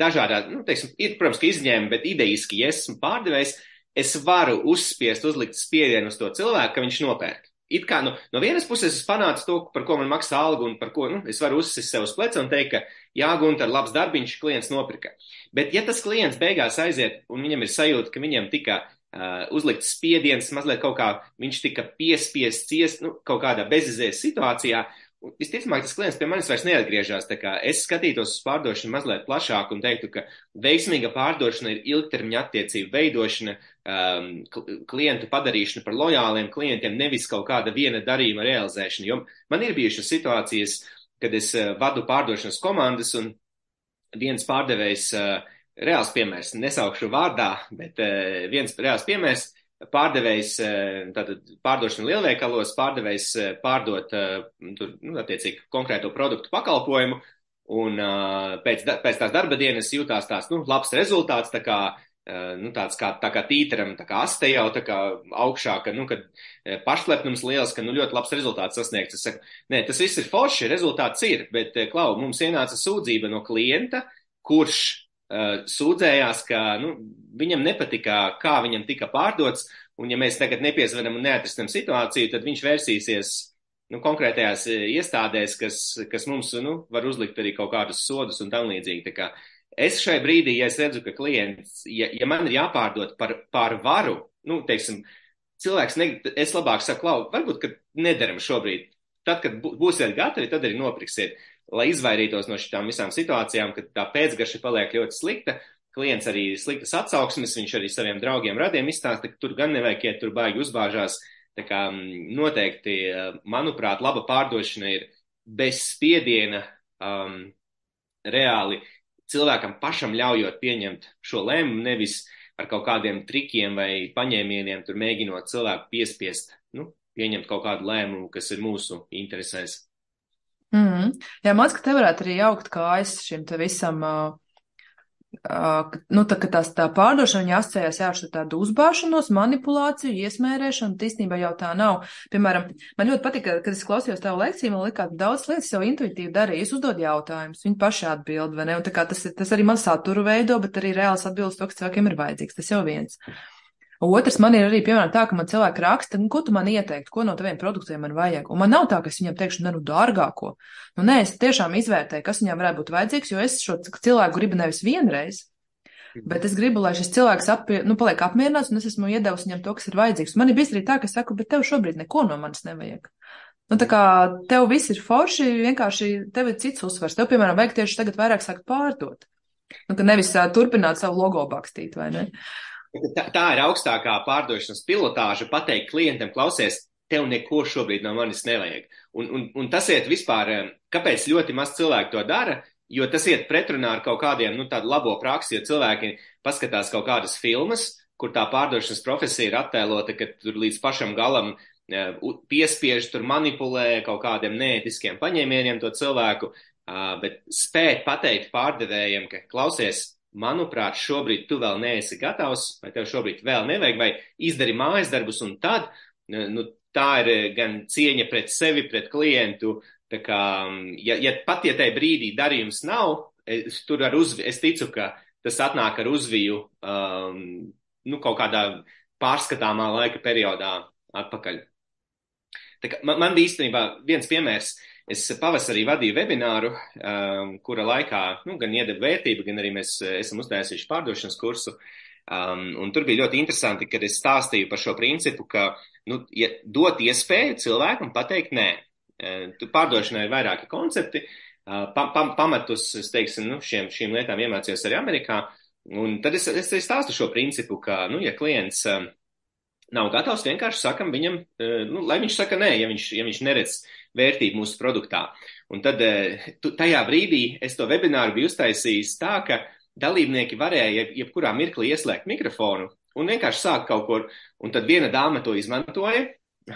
dažādā, nu, teiksim, ir, protams, ka izņēmumi, bet idejiski, ja esmu pārdevējs, es varu uzspiest, uzlikt spiedienu uz to cilvēku, ka viņš nopērk. It kā nu, no vienas puses es panācu to, par ko man maksā algu un par ko nu, es varu uzsist sev uz pleca un teikt, ka jā, Gunter, labs darbiņš, klients nopirka. Bet ja tas klients beigās aiziet un viņam ir sajūta, ka viņam tika uh, uzlikts spiediens, mazliet kaut kā viņš tika piespiests ciest, nu, kaut kādā bezizējas situācijā, Visticamāk, tas klients pie manis vairs neatgriežas. Es skatītos uz pārdošanu mazliet plašāk un teiktu, ka veiksmīga pārdošana ir ilgtermiņa attiecību veidošana, um, klientu padarīšana par lojāliem klientiem, nevis kaut kāda viena darījuma realizēšana. Jo man ir bijušas situācijas, kad es uh, vadu pārdošanas komandas un viens pārdevējs, uh, reāls piemērs, nesaukšu vārdā, bet uh, viens reāls piemērs pārdevējs, eh, tātad pārdošana lielveikalos, pārdevējs eh, pārdot, eh, tur, nu, attiecīgi, konkrēto produktu pakalpojumu, un pēc, pēc tās darba dienas jūtās tās, nu, labs rezultāts, tā kā, nu, tāds kā, tā kā tīteram, tā kā aste jau, tā kā augšā, ka, nu, kad pašlepnums liels, ka, nu, ļoti labs rezultāts sasniegts. Es saku, nē, tas viss ir forši, rezultāts ir, bet, klau, mums ienāca sūdzība no klienta, kurš sūdzējās, ka nu, viņam nepatika, kā viņam tika pārdots, un ja mēs tagad nepiezvanam un neatrisinam situāciju, tad viņš vērsīsies nu, konkrētajās iestādēs, kas, kas mums nu, var uzlikt arī kaut kādus sodus un tam līdzīgi. Tā kā es šai brīdī, ja es redzu, ka klients, ja, ja man ir jāpārdod par, par varu, nu, teiksim, cilvēks, ne, es labāk saku, lau, varbūt, ka nedaram šobrīd. Tad, kad būsiet gatavi, tad arī nopirksiet lai izvairītos no šīm visām situācijām, kad tā pēcgarša paliek ļoti slikta. Klients arī sliktas atsauksmes, viņš arī saviem draugiem radiem izstāsta, ka tur gan nevajag iet, tur baigi uzbāžās. Tā kā noteikti, manuprāt, laba pārdošana ir bez spiediena, um, reāli cilvēkam pašam ļaujot pieņemt šo lēmumu, nevis ar kaut kādiem trikiem vai paņēmieniem, tur mēģinot cilvēku piespiest, nu, pieņemt kaut kādu lēmumu, kas ir mūsu interesēs.
Mm -hmm. Jā, man liekas, ka te varētu arī jaukt kājas šim visam, uh, uh, nu, tā, ka tās tā pārdošana jāsacējās jā, šo tādu uzbāšanos, manipulāciju, iesmērēšanu, tīsnībā jau tā nav. Piemēram, man ļoti patika, kad es klausījos tavu lekciju, man likās daudz lietas jau intuitīvi darīju. Es uzdodu jautājumus, viņi paši atbild, vai ne? Un tā kā tas, tas arī man saturu veido, bet arī reāls atbildes to, kas cilvēkiem ir vajadzīgs. Tas jau viens. Otrs man ir arī, piemēram, tā, ka man cilvēki raksta, nu, ko tu man ieteiktu, ko no taviem produktiem man vajag. Un man nav tā, ka es viņam teikšu, ne, nu, dārgāko. Nu, nē, es tiešām izvērtēju, kas viņam varētu būt vajadzīgs, jo es šo cilvēku gribu nevis vienreiz, bet es gribu, lai šis cilvēks appie, nu, paliek apmierināts, un es esmu iedevusi viņam to, kas ir vajadzīgs. Man ir bijis arī tā, ka es saku, bet tev šobrīd neko no manis nevajag. Nu, tā kā tev viss ir forši, vienkārši tev ir cits uzsvars. Tev, piemēram, vajag tieši tagad vairāk sākt pārdot. Nu, ka nevis uh, turpināt savu logo bakstīt, vai ne? Uh,
Tā, tā ir augstākā pārdošanas pilotāža pateikt klientam, klausies, tev neko šobrīd no manis nevajag. Un, un, un tas iet vispār, eh, kāpēc ļoti maz cilvēku to dara, jo tas iet pretrunā ar kaut kādiem, nu, tādu labo praksi, jo cilvēki paskatās kaut kādas filmas, kur tā pārdošanas profesija ir attēlota, ka tur līdz pašam galam eh, piespiež, tur manipulē kaut kādiem neētiskiem paņēmieniem to cilvēku, bet spēt pateikt pārdevējiem, ka klausies, manuprāt, šobrīd tu vēl neesi gatavs, vai tev šobrīd vēl nevajag, vai izdari mājas darbus, un tad, nu, tā ir eh, gan cieņa pret sevi, pret klientu, tā kā, ja, ja pat ja tajā brīdī darījums nav, es, tur ar uzvi, es ticu, ka tas atnāk ar uzviju, um, nu, kaut kādā pārskatāmā laika periodā atpakaļ. Tā kā, man, man bija īstenībā viens piemērs, uh, Es pavasarī vadīju webināru, um, kura laikā nu, gan iedeva vērtību, gan arī mēs uh, esam uztaisījuši pārdošanas kursu. Um, un tur bija ļoti interesanti, kad es stāstīju par šo principu, ka nu, ja dot iespēju cilvēkam pateikt nē. Uh, pārdošanai ir vairāki koncepti. Uh, pa, pa, pamatus, es teiksim, nu, šiem, šīm lietām iemācījos arī Amerikā. Un tad es, es, es stāstu šo principu, ka, nu, ja klients um, nav gatavs, vienkārši sakam viņam, uh, nu, lai viņš saka nē, ja viņš, ja viņš neredz vērtību mūsu produktā. Un tad eh, tu, tajā brīdī es to webināru biju uztaisījis tā, ka dalībnieki varēja jebkurā mirklī ieslēgt mikrofonu un vienkārši sākt kaut kur. Un tad viena dāma to izmantoja.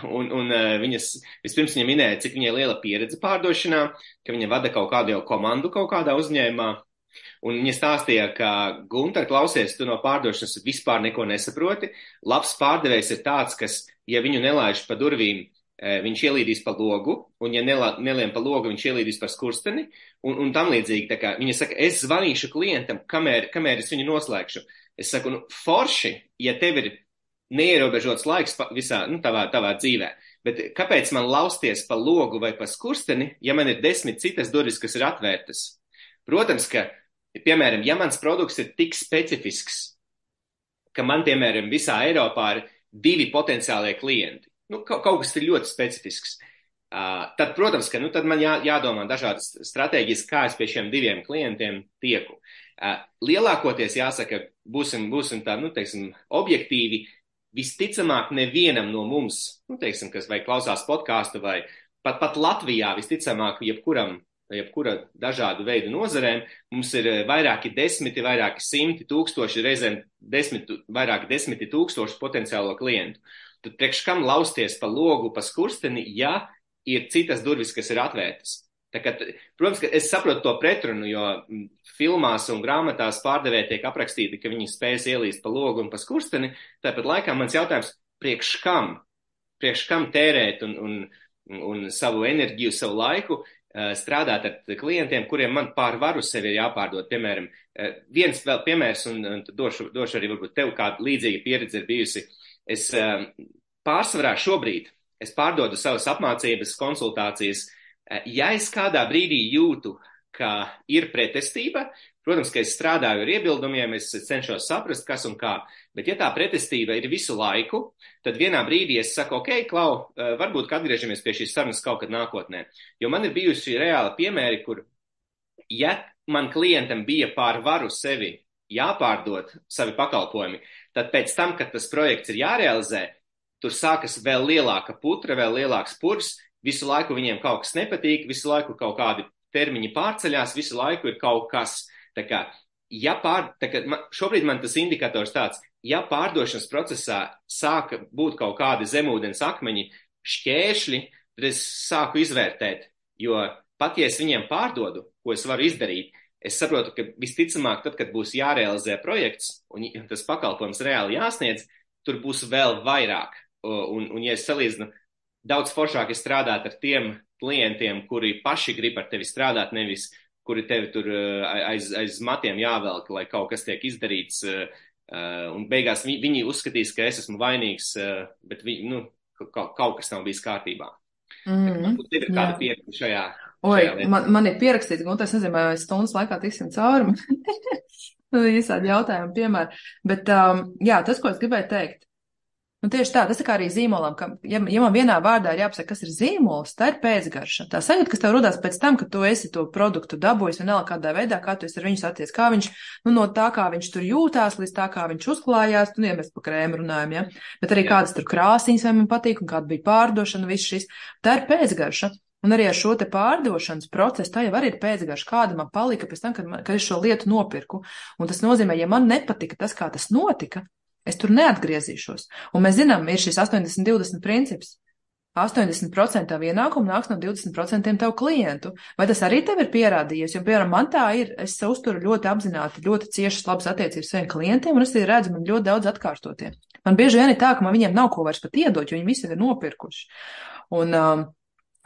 Un, un uh, viņas vispirms viņa minēja, cik viņai liela pieredze pārdošanā, ka viņa vada kaut kādu jau komandu kaut kādā uzņēmumā. Un viņa stāstīja, ka Gunter, klausies, tu no pārdošanas vispār neko nesaproti. Labs pārdevējs ir tāds, kas, ja viņu nelaiž pa durvīm, Eh, viņš ielīdīs pa logu, un ja nelien pa logu, viņš ielīdīs par skursteni, un, un tam līdzīgi. Kā viņa saka, es zvanīšu klientam, kamēr, kamēr es viņu noslēgšu. Es saku, nu, forši, ja tev ir neierobežots laiks visā, nu, tavā, tavā dzīvē, bet kāpēc man lausties pa logu vai pa skursteni, ja man ir desmit citas durvis, kas ir atvērtas? Protams, ka, piemēram, ja mans produkts ir tik specifisks, ka man, piemēram, visā Eiropā ir divi potenciālie klienti, nu, kaut, kaut kas ir ļoti specifisks. Uh, tad, protams, ka nu, tad man jā, jādomā dažādas stratēģijas, kā es pie šiem diviem klientiem tieku. Uh, lielākoties jāsaka, būsim, būsim tā, nu, teiksim, objektīvi. Visticamāk, nevienam no mums, nu, teiksim, kas vai klausās podkāstu, vai pat, pat Latvijā, visticamāk, jebkuram, jebkura dažādu veidu nozarēm, mums ir vairāki desmiti, vairāki simti tūkstoši, reizēm desmit, vairāki desmiti tūkstoši potenciālo klientu. Uh, tad priekš kam lausties pa logu, pa skursteni, ja ir citas durvis, kas ir atvērtas. Kā, protams, ka es saprotu to pretrunu, jo filmās un grāmatās pārdevēji tiek aprakstīti, ka viņi spēs ielīst pa logu un pa skursteni. Tāpat laikā mans jautājums, priekš kam? Priekš kam tērēt un, un, un savu enerģiju, savu laiku uh, strādāt ar klientiem, kuriem man pār varu sevi ir jāpārdod. Piemēram, uh, viens vēl piemērs, un, un došu, došu arī varbūt tev kāda līdzīga pieredze ir bijusi. Es pārsvarā šobrīd es pārdodu savas apmācības, konsultācijas. Ja es kādā brīdī jūtu, ka ir pretestība, protams, ka es strādāju ar iebildumiem, es cenšos saprast, kas un kā, bet ja tā pretestība ir visu laiku, tad vienā brīdī es saku, ok, Klau, varbūt atgriežamies pie šīs sarunas kaut kad nākotnē. Jo man ir bijuši reāli piemēri, kur, ja man klientam bija pār varu sevi jāpārdod savi pakalpojumi, tad pēc tam, kad tas projekts ir jārealizē, tur sākas vēl lielāka putra, vēl lielāks purs, visu laiku viņiem kaut kas nepatīk, visu laiku kaut kādi termiņi pārceļās, visu laiku ir kaut kas. Tā kā, ja pār, tā kā man, šobrīd man tas indikators tāds, ja pārdošanas procesā sāka būt kaut kādi zemūdens akmeņi, šķēršļi, tad es sāku izvērtēt, jo pat ja es viņiem pārdodu, ko es varu izdarīt, es saprotu, ka visticamāk, tad, kad būs jārealizē projekts un tas pakalpojums reāli jāsniedz, tur būs vēl vairāk. Un, un ja es salīdzinu, daudz foršāk ir strādāt ar tiem klientiem, kuri paši grib ar tevi strādāt, nevis kuri tevi tur aiz, aiz matiem jāvelk, lai kaut kas tiek izdarīts. Un beigās viņi, uzskatīs, ka es esmu vainīgs, bet viņi, nu, kaut, kaut kas nav bijis kārtībā. Mm. Tev ir kāda pieredze šajā
Oi, man, man ir pierakstīts, un tas nezinu, vai stundas laikā tiksim cauri. Visādi jautājumi, piemēram. Bet, um, jā, tas, ko es gribēju teikt. Nu, tieši tā, tas ir kā arī zīmolam, ka, ja, ja man vienā vārdā ir jāpasaka, kas ir zīmols, tā ir pēcgarša. Tā sajūta, kas tev rodās pēc tam, ka tu esi to produktu dabūjis vienalga kādā veidā, kā tu esi ar viņu saties, kā viņš, nu, no tā, kā viņš tur jūtās, līdz tā, kā viņš uzklājās, nu, ja mēs pa krēmu runājam, ja, bet arī Jā. kādas tur krāsiņas vai man patīk un kāda bija pārdošana, viss šis, tā ir pēcgarša. Un arī ar šo te pārdošanas procesu, tā jau arī ir pēcgarša, kāda man palika pēc tam, kad, man, kad es šo lietu nopirku. Un tas nozīmē, ja man nepatika tas, kā tas notika, es tur neatgriezīšos. Un mēs zinām, ir šis 80-20 princips. 80% tavu ienākumu nāks no 20% tavu klientu. Vai tas arī tev ir pierādījies? Jo, piemēram, man tā ir, es uzturu ļoti apzināti, ļoti ciešas labas attiecības saviem klientiem, un es arī redzu, man ļoti daudz atkārtotie. Man bieži vien ir tā, ka man viņiem nav ko vairs pat iedot, jo viņi visi ir nopirkuši. Un, um,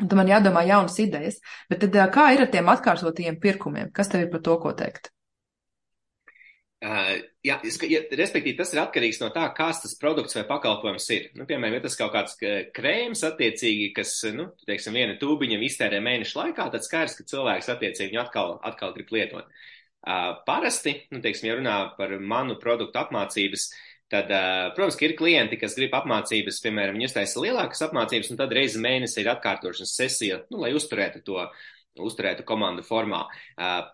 Un tam man jādomā jaunas idejas. Bet tad kā ir ar tiem atkārtotajiem pirkumiem? Kas tev ir par to, ko teikt?
Uh, jā, ja, respektīvi, tas ir atkarīgs no tā, kāds tas produkts vai pakalpojums ir. Nu, piemēram, ja tas kaut kāds krēms attiecīgi, kas, nu, teiksim, viena tūbiņa iztērē mēnešu laikā, tad skaidrs, ka cilvēks attiecīgi viņu atkal, atkal grib lietot. Uh, parasti, nu, teiksim, ja runā par manu produktu apmācības, uh, Tad, protams, ir klienti, kas grib apmācības, piemēram, viņi uztaisa lielākas apmācības, un tad reizi mēnesī ir atkārtošanas sesija, nu, lai uzturētu to, uzturētu komandu formā.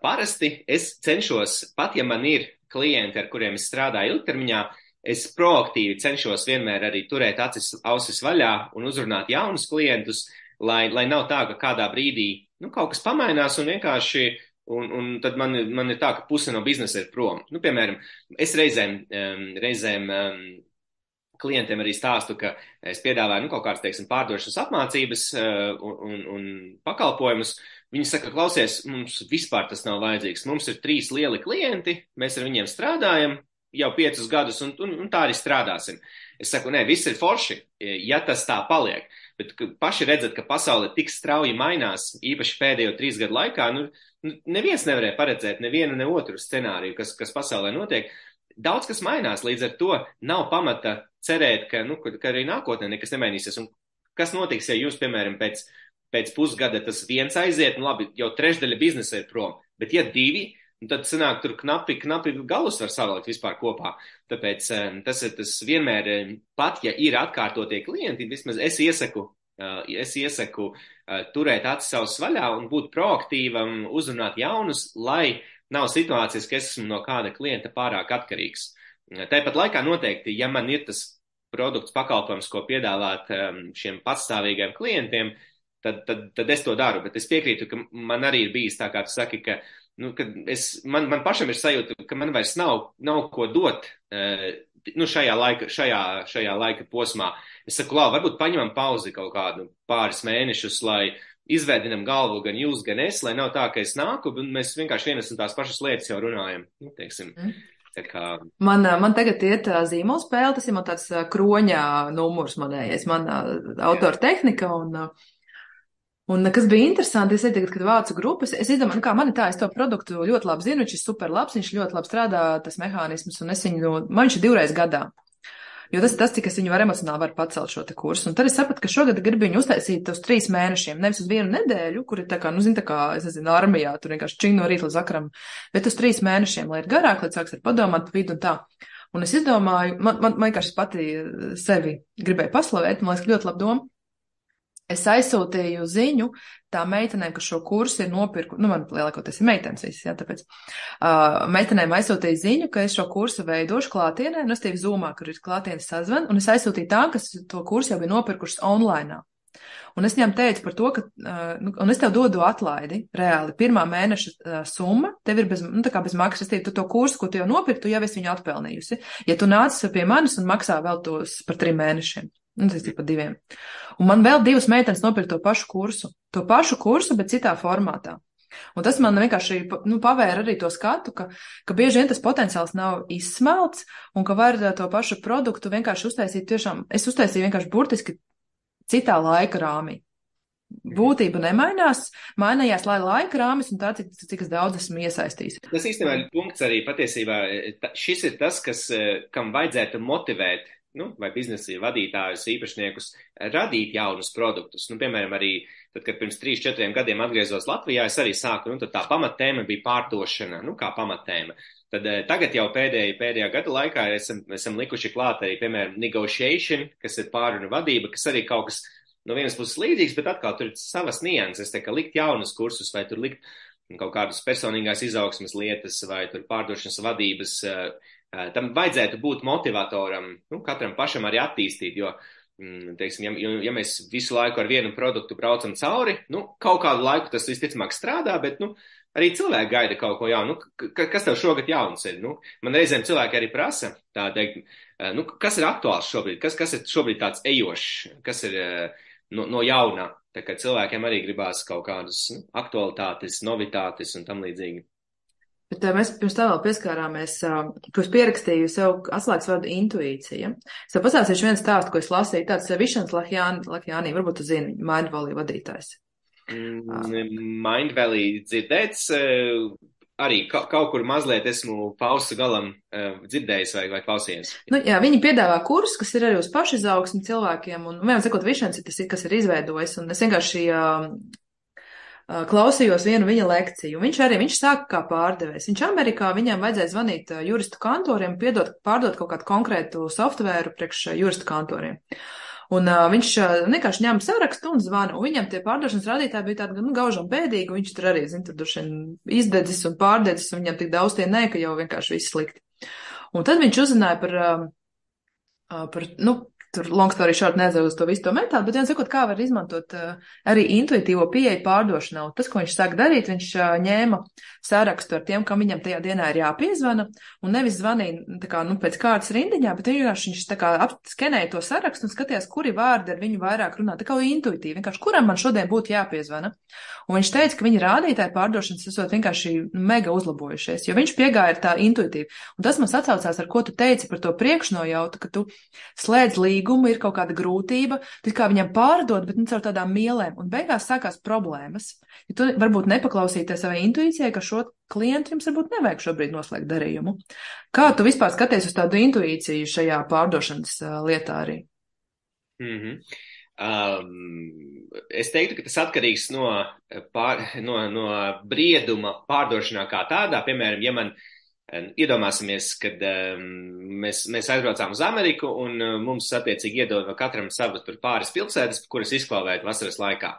Parasti es cenšos, pat ja man ir klienti, ar kuriem es strādāju ilgtermiņā, es proaktīvi cenšos vienmēr arī turēt acis, ausis vaļā un uzrunāt jaunus klientus, lai, lai nav tā, ka kādā brīdī, nu, kaut kas pamainās un vienkārši uh, Un, un tad man, man ir tā, ka puse no biznesa ir prom. Nu, piemēram, es reizēm, um, reizēm um, klientiem arī stāstu, ka es piedāvāju nu, kaut kādas, teiksim, pārdošanas apmācības uh, un, un, pakalpojumus. Viņi saka, klausies, mums vispār tas nav vajadzīgs. Mums ir trīs lieli klienti, mēs ar viņiem strādājam jau piecus gadus, un, un, un tā arī strādāsim. Es saku, nē, viss ir forši, ja tas tā paliek. Bet paši redzat, ka pasaule tik strauji mainās, īpaši pēdējo trīs gadu laikā, nu, Nu, neviens nevarēja paredzēt nevienu ne otru scenāriju, kas, kas pasaulē notiek. Daudz kas mainās, līdz ar to nav pamata cerēt, ka, nu, ka, arī nākotnē nekas nemainīsies. Un kas notiks, ja jūs, piemēram, pēc, pēc pusgada tas viens aiziet, nu labi, jau trešdaļa biznesa ir prom, bet ja divi, nu, tad sanāk tur knapi, knapi galus var salikt vispār kopā. Tāpēc tas ir tas vienmēr, pat ja ir atkārtotie klienti, vismaz es iesaku es iesaku turēt acis savus vaļā un būt proaktīvam, uzrunāt jaunus, lai nav situācijas, ka es esmu no kāda klienta pārāk atkarīgs. Tāpat laikā noteikti, ja man ir tas produkts, pakalpojums, ko piedāvāt šiem patstāvīgiem klientiem, tad, tad, tad es to daru. Bet es piekrītu, ka man arī ir bijis tā, kā tu saki, ka, nu, ka es, man, man pašam ir sajūta, ka man vairs nav, nav ko dot nu, šajā, laika, šajā, šajā laika posmā. Es saku, labi, varbūt paņemam pauzi kaut kādu pāris mēnešus, lai izveidinam galvu gan jūs, gan es, lai nav tā, ka es nāku, un mēs vienkārši vienas un tās pašas lietas jau runājam. Nu, teiksim. Mm. Kā...
Man, man tagad iet zīmola spēle, tas ir man tāds kroņā numurs manējais, man autora tehnika un uh, Un kas bija interesanti, es tagad, kad vācu grupas, es izdomāju, nu kā man ir tā, es to produktu ļoti labi zinu, viņš ir super labs, viņš ļoti labi strādā, tas mehānisms, un es viņu, man viņš ir divreiz gadā. Jo tas ir tas, cik es viņu varu emocionāli var pacelt šo te kursu. Un tad es sapratu, ka šogad gribu viņu uztaisīt uz trīs mēnešiem, nevis uz vienu nedēļu, kur ir tā kā, nu, zin, tā kā, es nezinu, armijā, tur vienkārši čing no rīta līdz vakaram, bet uz trīs mēnešiem, lai ir garāk, lai sāks ar padomāt vidu un tā. Un es izdomāju, man, man, man vienkārši pati sevi gribēju paslavēt, man liekas, ļoti labi doma. Es aizsūtīju ziņu tā meitenēm, ka šo kursu ir nopirku, nu, man lielākoties ir meitenes visas, jā, tāpēc, uh, meitenēm aizsūtīju ziņu, ka es šo kursu veidošu klātienē, nu, es tīvi zūmā, kur ir klātienes sazvan, un es aizsūtīju tā, kas to kursu jau bija nopirkušas online. Un es viņam teicu par to, ka, nu, un es tev dodu atlaidi, reāli, pirmā mēneša summa, tev ir bez, nu, tā kā bez maksas, tu to kursu, ko tu jau nopirktu, jau esi viņu atpelnījusi. Ja tu nāc pie manis un maksā vēl tos par trim mēnešiem. Nu, tas ir pa diviem. Un man vēl divas meitenes nopirka to pašu kursu. To pašu kursu, bet citā formātā. Un tas man vienkārši nu, pavēra arī to skatu, ka, ka bieži vien tas potenciāls nav izsmelts un ka var to pašu produktu vienkārši uztaisīt tiešām, es uztaisīju vienkārši burtiski citā laika rāmī. Būtība nemainās, mainījās lai laika rāmis un tā, cik, cik es daudz esmu iesaistījis.
Tas īstenībā ir punkts arī patiesībā. Šis ir tas, kas, eh, kam vajadzētu motivēt nu, vai biznesa vadītājus, īpašniekus radīt jaunus produktus. Nu, piemēram, arī tad, kad pirms 3-4 gadiem atgriezos Latvijā, es arī sāku, nu, tā pamattēma bija pārdošana, nu, kā pamattēma. Tad eh, tagad jau pēdējā, pēdējā gada laikā esam, esam likuši klāt arī, piemēram, negotiation, kas ir pārunu vadība, kas arī kaut kas no vienas puses līdzīgs, bet atkal tur ir savas nianses, tā kā likt jaunus kursus vai tur likt kaut kādas personīgās izaugsmas lietas vai tur pārdošanas vadības uh, tam vajadzētu būt motivatoram, nu, katram pašam arī attīstīt, jo, mm, teiksim, ja, ja mēs visu laiku ar vienu produktu braucam cauri, nu, kaut kādu laiku tas visticamāk strādā, bet, nu, arī cilvēki gaida kaut ko jaunu. Nu, kas tev šogad jauns ir? Nu, man reizēm cilvēki arī prasa, tā teikt, eh, nu, kas ir aktuāls šobrīd, kas, kas ir šobrīd tāds ejošs, kas ir eh, no, no jaunā. Tā kā cilvēkiem arī gribās kaut kādas nu, aktualitātes, novitātes un tam līdzīgi.
Bet tā, mēs pirms tā vēl pieskārāmies, ko es pierakstīju sev atslēgas vārdu intuīcija. Es tev pasāstīšu vienu stāstu, ko es lasīju, tāds Višans Lahjānī, varbūt tu zini, Mindvalley vadītājs.
Mm, Mindvalley dzirdēts, arī ka, kaut kur mazliet esmu pausu galam dzirdējis vai, vai klausījies.
Nu, jā, viņi piedāvā kursus, kas ir arī uz pašizaugsmi cilvēkiem, un vienam sakot, Višans ir tas, kas ir izveidojis, un es vienkārši klausījos vienu viņa lekciju. Viņš arī, viņš sāka kā pārdevējs. Viņš Amerikā, viņam vajadzēja zvanīt juristu kantoriem, piedot, pārdot kaut kādu konkrētu softvēru priekš juristu kantoriem. Un uh, viņš vienkārši ņem sarakstu un zvana, un viņam tie pārdošanas rādītāji bija tādi, nu, gaužam bēdīgi, viņš tur arī, zin, tur dušien izdedzis un pārdedzis, un viņam tik daudz tie nē, ka jau vienkārši viss slikti. Un tad viņš uzzināja par, uh, par, nu, tur long story short nezinu uz to visu to metālu, bet viens sakot, kā var izmantot uh, arī intuitīvo pieeju pārdošanā. Un tas, ko viņš sāk darīt, viņš uh, ņēma sarakstu ar tiem, kam viņam tajā dienā ir jāpiezvana, un nevis zvanīja tā kā, nu, pēc kārtas rindiņā, bet vienkārši viņš tā kā skenēja to sarakstu un skatījās, kuri vārdi ar viņu vairāk runā, tā kā intuitīvi, vienkārši kuram man šodien būtu jāpiezvana. Un viņš teica, ka viņa rādītāji pārdošanas esot vienkārši mega uzlabojušies, jo viņš piegāja tā intuitīvi. Un tas man sacaucās ar ko tu teici par to priekšnojautu, ka tu slēdz līdzi līgumu, ir kaut kāda grūtība, tu kā viņam pārdod, bet nu caur tādām mielēm, un beigās sākās problēmas. Ja tu varbūt nepaklausīties savai intuīcijai, ka šo klientu jums varbūt nevajag šobrīd noslēgt darījumu. Kā tu vispār skaties uz tādu intuīciju šajā pārdošanas lietā arī?
Mm -hmm. Um, es teiktu, ka tas atkarīgs no, pār, no, no brieduma pārdošanā kā tādā. Piemēram, ja man uh, Iedomāsimies, kad um, mēs, mēs aizbraucām uz Ameriku un uh, mums attiecīgi iedod katram savu tur pāris pilsētas, kuras izklauvēt vasaras laikā.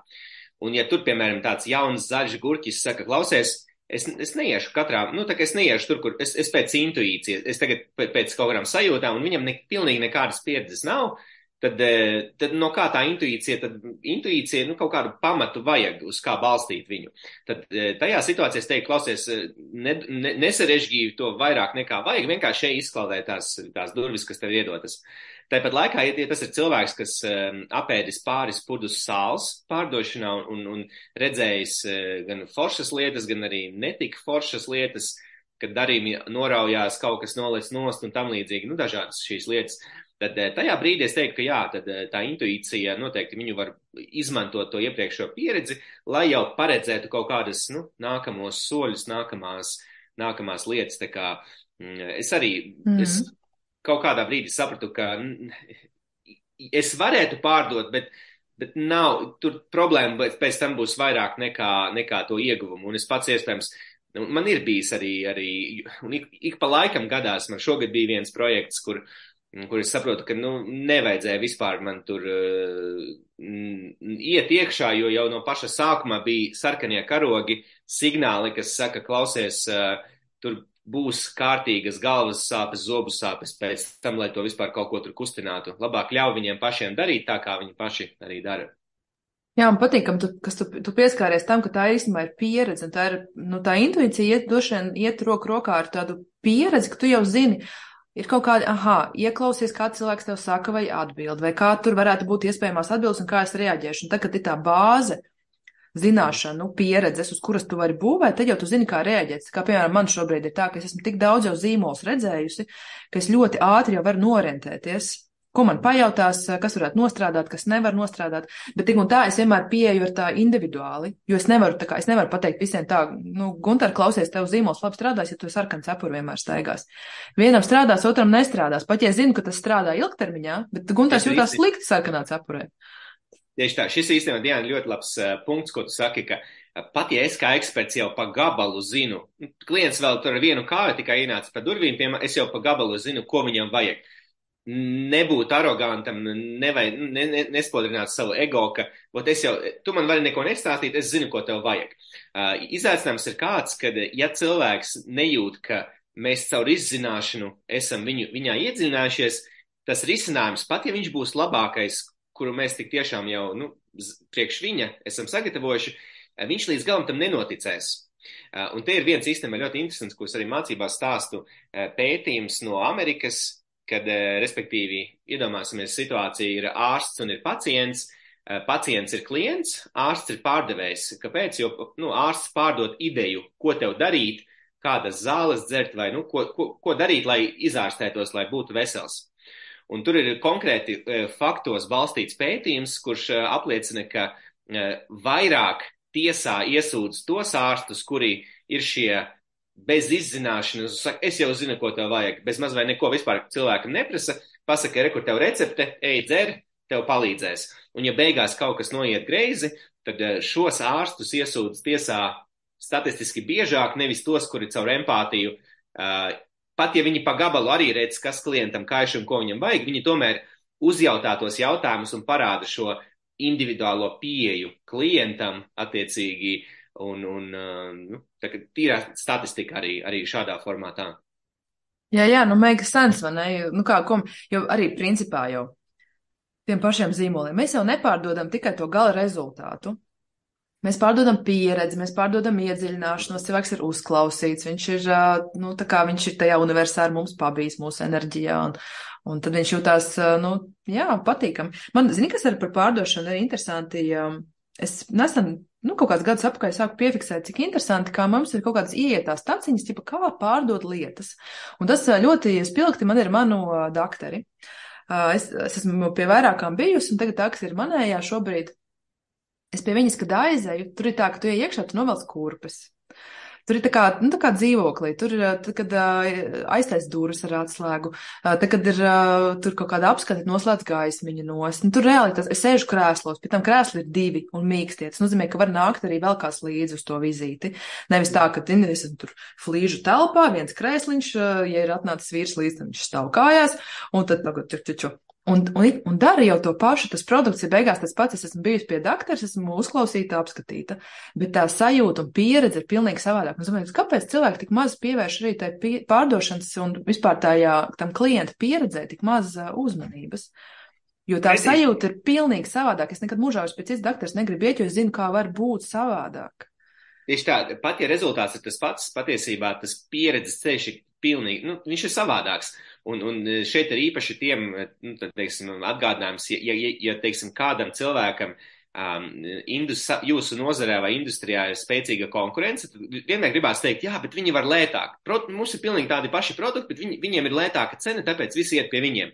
Un ja tur, piemēram, tāds jauns zaļš gurķis saka, klausies, es, es neiešu katrā, nu, tā kā es neiešu tur, kur es, es pēc intuīcijas, es tagad pēc kaut kādām sajūtām, un viņam ne, pilnīgi nekādas pieredzes nav, tad, eh, tad no kā tā intuīcija, tad intuīcija, nu, kaut kādu pamatu vajag, uz kā balstīt viņu. Tad eh, tajā situācijā es teiktu, klausies, eh, ne, ne, nesarežģīju to vairāk nekā vajag, vienkārši šeit izklaudē tās, tās durvis, kas tev iedotas. Tāpat laikā, ja tas ir cilvēks, kas apēdis pāris pudus sāls pārdošanā un, un, un redzējis gan foršas lietas, gan arī netika foršas lietas, kad darījumi noraujās, kaut kas noliec nost un tam līdzīgi, nu, dažādas šīs lietas. Uh, tad eh, tajā brīdī es teiktu, ka jā, tad eh, tā intuīcija noteikti viņu var izmantot to iepriekšējo pieredzi, lai jau paredzētu kaut kādas, nu, nākamos soļus, nākamās, nākamās lietas. Tā kā mm, es arī, mm. es kaut kādā brīdī sapratu, ka es varētu pārdot, bet, bet nav, tur problēma pēc tam būs vairāk nekā, nekā to ieguvumu. Un es pats iespējams, man ir bijis arī, arī un ik, ik pa laikam gadās, man šogad bija viens projekts, kur, kur es saprotu, ka, nu, nevajadzēja vispār man tur uh, iet iekšā, jo jau no paša sākuma bija sarkanie karogi, signāli, kas saka, klausies, uh, tur būs kārtīgas galvas sāpes, zobu sāpes pēc tam, lai to vispār kaut ko tur kustinātu. Labāk ļauj viņiem pašiem darīt tā, kā viņi paši arī dara.
Jā, man patīk, ka tu, tu, tu pieskāries tam, ka tā īstenībā ir pieredze, tā ir, nu, tā intuīcija iet, doši vien iet roku rokā ar tādu pieredzi, ka tu jau zini, ir kaut kādi, aha, ieklausies, kā cilvēks tev saka vai atbild, vai kā tur varētu būt iespējamās atbildes un kā es reaģēšu. Un tagad ir tā bāze, zināšanu, pieredzes, uz kuras tu vari būvēt, tad jau tu zini, kā rēģēt. Kā piemēram, man šobrīd ir tā, ka es esmu tik daudz jau zīmolus redzējusi, ka es ļoti ātri jau varu norientēties. Ko man pajautās, kas varētu nostrādāt, kas nevar nostrādāt, bet tik un tā es vienmēr pieeju ar tā individuāli, jo es nevaru, kā, es nevaru pateikt visiem tā, nu, Gunter, klausies, tev zīmols labi strādās, ja tu sarkanu cepuru vienmēr staigās. Vienam strādās, otram nestrādās, pat ja zinu, ka tas strādā ilgtermiņā, bet Gunters jūtās slikti sarkanā cepurē.
Tieši tā, šis īstenībā Diana ļoti labs uh, punkts, ko tu saki, ka uh, pat ja es kā eksperts jau pa gabalu zinu, nu, klients vēl tur ar vienu kāju tikai ienāca pa durvīm, piemēram, es jau pa gabalu zinu, ko viņam vajag. Nebūt arogantam, nevajag, ne, ne, nespodrināt savu ego, ka, ot, es jau, tu man vari neko nestāstīt, es zinu, ko tev vajag. Uh, izaicinājums ir kāds, kad, ja cilvēks nejūt, ka mēs caur izzināšanu esam viņu, viņā iedziļinājušies, tas risinājums, pat ja viņš būs labākais, kuru mēs tik tiešām jau nu, priekš viņa esam sagatavojuši, viņš līdz galam tam nenoticēs. Eh, un te ir viens īstenībā ļoti interesants, ko es arī mācībās stāstu, eh, pētījums no Amerikas, kad, respektīvi, iedomāsimies situāciju, ir ārsts un ir pacients. Pacients ir klients, ārsts ir pārdevējs. Kāpēc? Jo nu, ārsts pārdod ideju, ko tev darīt, kādas zāles dzert vai nu, ko, ko, ko darīt, lai izārstētos, lai būtu vesels. Un tur ir konkrēti e, faktos balstīts pētījums, kurš apliecina, ka vairāk tiesā iesūdz tos ārstus, kuri ir šie bez izzināšanas, saka, es jau zinu, ko tev vajag, bez maz vai neko vispār cilvēkam neprasa, pasaka, re, kur tev recepte, ej dzer, tev palīdzēs. Un ja beigās kaut kas noiet greizi, tad šos ārstus iesūdz tiesā statistiski biežāk, nevis tos, kuri caur empātiju uh, pat ja viņi pa gabalu arī redz, kas klientam kaiš un ko viņam vajag, viņi tomēr uzjautā tos jautājumus un parāda šo individuālo pieeju klientam attiecīgi. Un, un nu, tā kā tīrā statistika arī, arī šādā formātā.
Jā, jā, nu mega sens, vai ne? Nu kā, kom, jo arī principā jau tiem pašiem zīmoliem mēs jau nepārdodam tikai to gala rezultātu. Mēs pārdodam pieredzi, mēs pārdodam iedziļināšanos, cilvēks ir uzklausīts, viņš ir, nu, tā kā viņš ir tajā universā ar mums pabijis mūsu enerģijā, un, un tad viņš jūtās, nu, jā, patīkam. Man, zini, kas ir par pārdošanu, ir interesanti, es nesen, nu, kaut kāds gads apkārt sāku piefiksēt, cik interesanti, kā mums ir kaut kādas ieietās taciņas, tipa, kā pārdot lietas. Un tas ļoti spilgti man ir manu dakteri. Es, es esmu pie vairākām bijusi, un tagad tā, kas ir manējā šobrīd, es pie viņas, kad aizēju, tur ir tā, ka tu iekšā, tu novelc kurpes. Tur ir tā kā, nu, tā kā dzīvoklī, tur tad, kad aiztais durvis ar atslēgu, tad, kad ir tur kaut kāda apskata, noslēdz gaismiņa nos. Nu, tur reāli tas, es sēžu krēslos, pie tam krēsli ir divi un mīkstie. Tas nozīmē, ka var nākt arī vēl kāds līdzi uz to vizīti. Nevis tā, ka, zini, esam tur flīžu telpā, viens krēsliņš, ja ir atnācis vīrs līdzi, tad viņš stāv kājās, un tad tagad, tur, taču, Un, un, un dara jau to pašu, tas produkts ir beigās tas pats. Es esmu bijusi pie doktora, esmu uzklausīta, apskatīta, bet tā sajūta un pieredze ir pilnīgi savādāk. Es domāju, kāpēc cilvēki tik maz pievērš arī tai pie, pārdošanas un vispār tajā tam klienta pieredzē tik maz uh, uzmanības? Jo tā Redīs. sajūta ir pilnīgi savādāk. Es nekad mūžā vairs pēc cits doktors negribu iet, jo es zinu, kā var būt savādāk.
Tieši tā, pat ja rezultāts ir tas pats, patiesībā tas pieredzes ceļš ir pilnīgi, nu, viņš ir savādāks. Un, un šeit ir īpaši tiem, nu, tad, teiksim, atgādinājums, ja, ja, ja teiksim, kādam cilvēkam um, indus, jūsu nozarē vai industrijā ir spēcīga konkurence, tad vienmēr gribās teikt, jā, bet viņi var lētāk. Pro, mums ir pilnīgi tādi paši produkti, bet viņi, viņiem ir lētāka cena, tāpēc visi iet pie viņiem.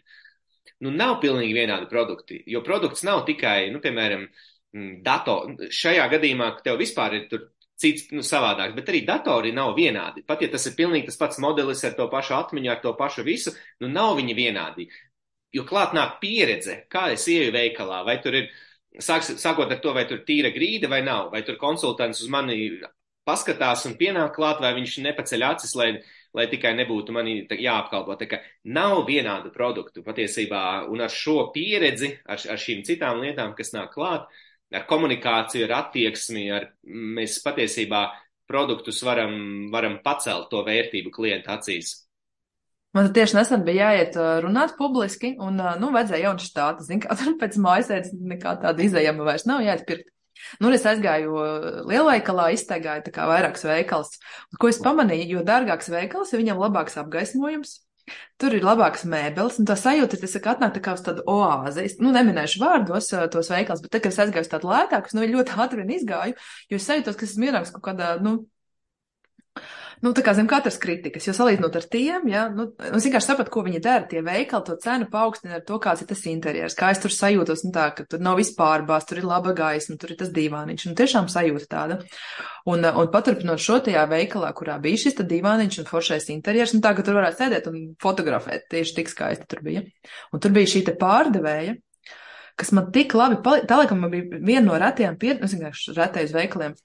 Nu, nav pilnīgi vienādi produkti, jo produkts nav tikai, nu, piemēram, dato. Šajā gadījumā tev vispār ir tur cits, nu, savādāks, bet arī datori nav vienādi. Pat ja tas ir pilnīgi tas pats modelis ar to pašu atmiņu, ar to pašu visu, nu, nav viņi vienādi. Jo klāt nāk pieredze, kā es ieju veikalā, vai tur ir, sāks, sākot ar to, vai tur tīra grīda vai nav, vai tur konsultants uz mani paskatās un pienāk klāt, vai viņš nepaceļ acis, lai, lai tikai nebūtu mani jāapkalpo. Tā kā nav vienādu produktu patiesībā, un ar šo pieredzi, ar, ar šīm citām lietām, kas nāk klāt, uh, ar komunikāciju, ar attieksmi, ar mēs patiesībā produktus varam, varam pacelt to vērtību klienta acīs.
Man tieši nesen bija jāiet runāt publiski, un, nu, vajadzēja jaunu štātu, zin, kā tur pēc mājasēdes nekā tāda izējama vairs nav jāiet pirkt. Nu, es aizgāju lielveikalā, iztaigāju tā kā vairākus veikals. Ko es pamanīju, jo dārgāks veikals, ja viņam labāks apgaismojums, Tur ir labāks mēbeles, un tā sajūta, tas saka, atnāk tā kā uz tādu oāzi. Es, nu, neminēšu vārdos tos veikals, bet tad, kad es aizgāju uz tādu lētāku, nu, ļoti ātri vien izgāju, jo es sajūtos, ka esmu ienāks kaut kādā, nu, nu, tā kā zem katras kritikas, jo salīdzinot ar tiem, ja, nu, es vienkārši sapratu, ko viņi dara, tie veikali to cenu paaugstina ar to, kāds ir tas interjers, kā es tur sajūtos, nu tā, ka tur nav vispār bās, tur ir laba gaisma, tur ir tas divāniņš, nu tiešām sajūta tāda. Un, un paturpinot šo tajā veikalā, kurā bija šis divāniņš un foršais interjers, un tā, ka tur varētu sēdēt un fotografēt, tieši tik skaisti tur bija. Un tur bija šī te pārdevēja, kas man tik labi palīdz. Tā laikam man bija viena no retajām pieredzēm, uz veikaliem,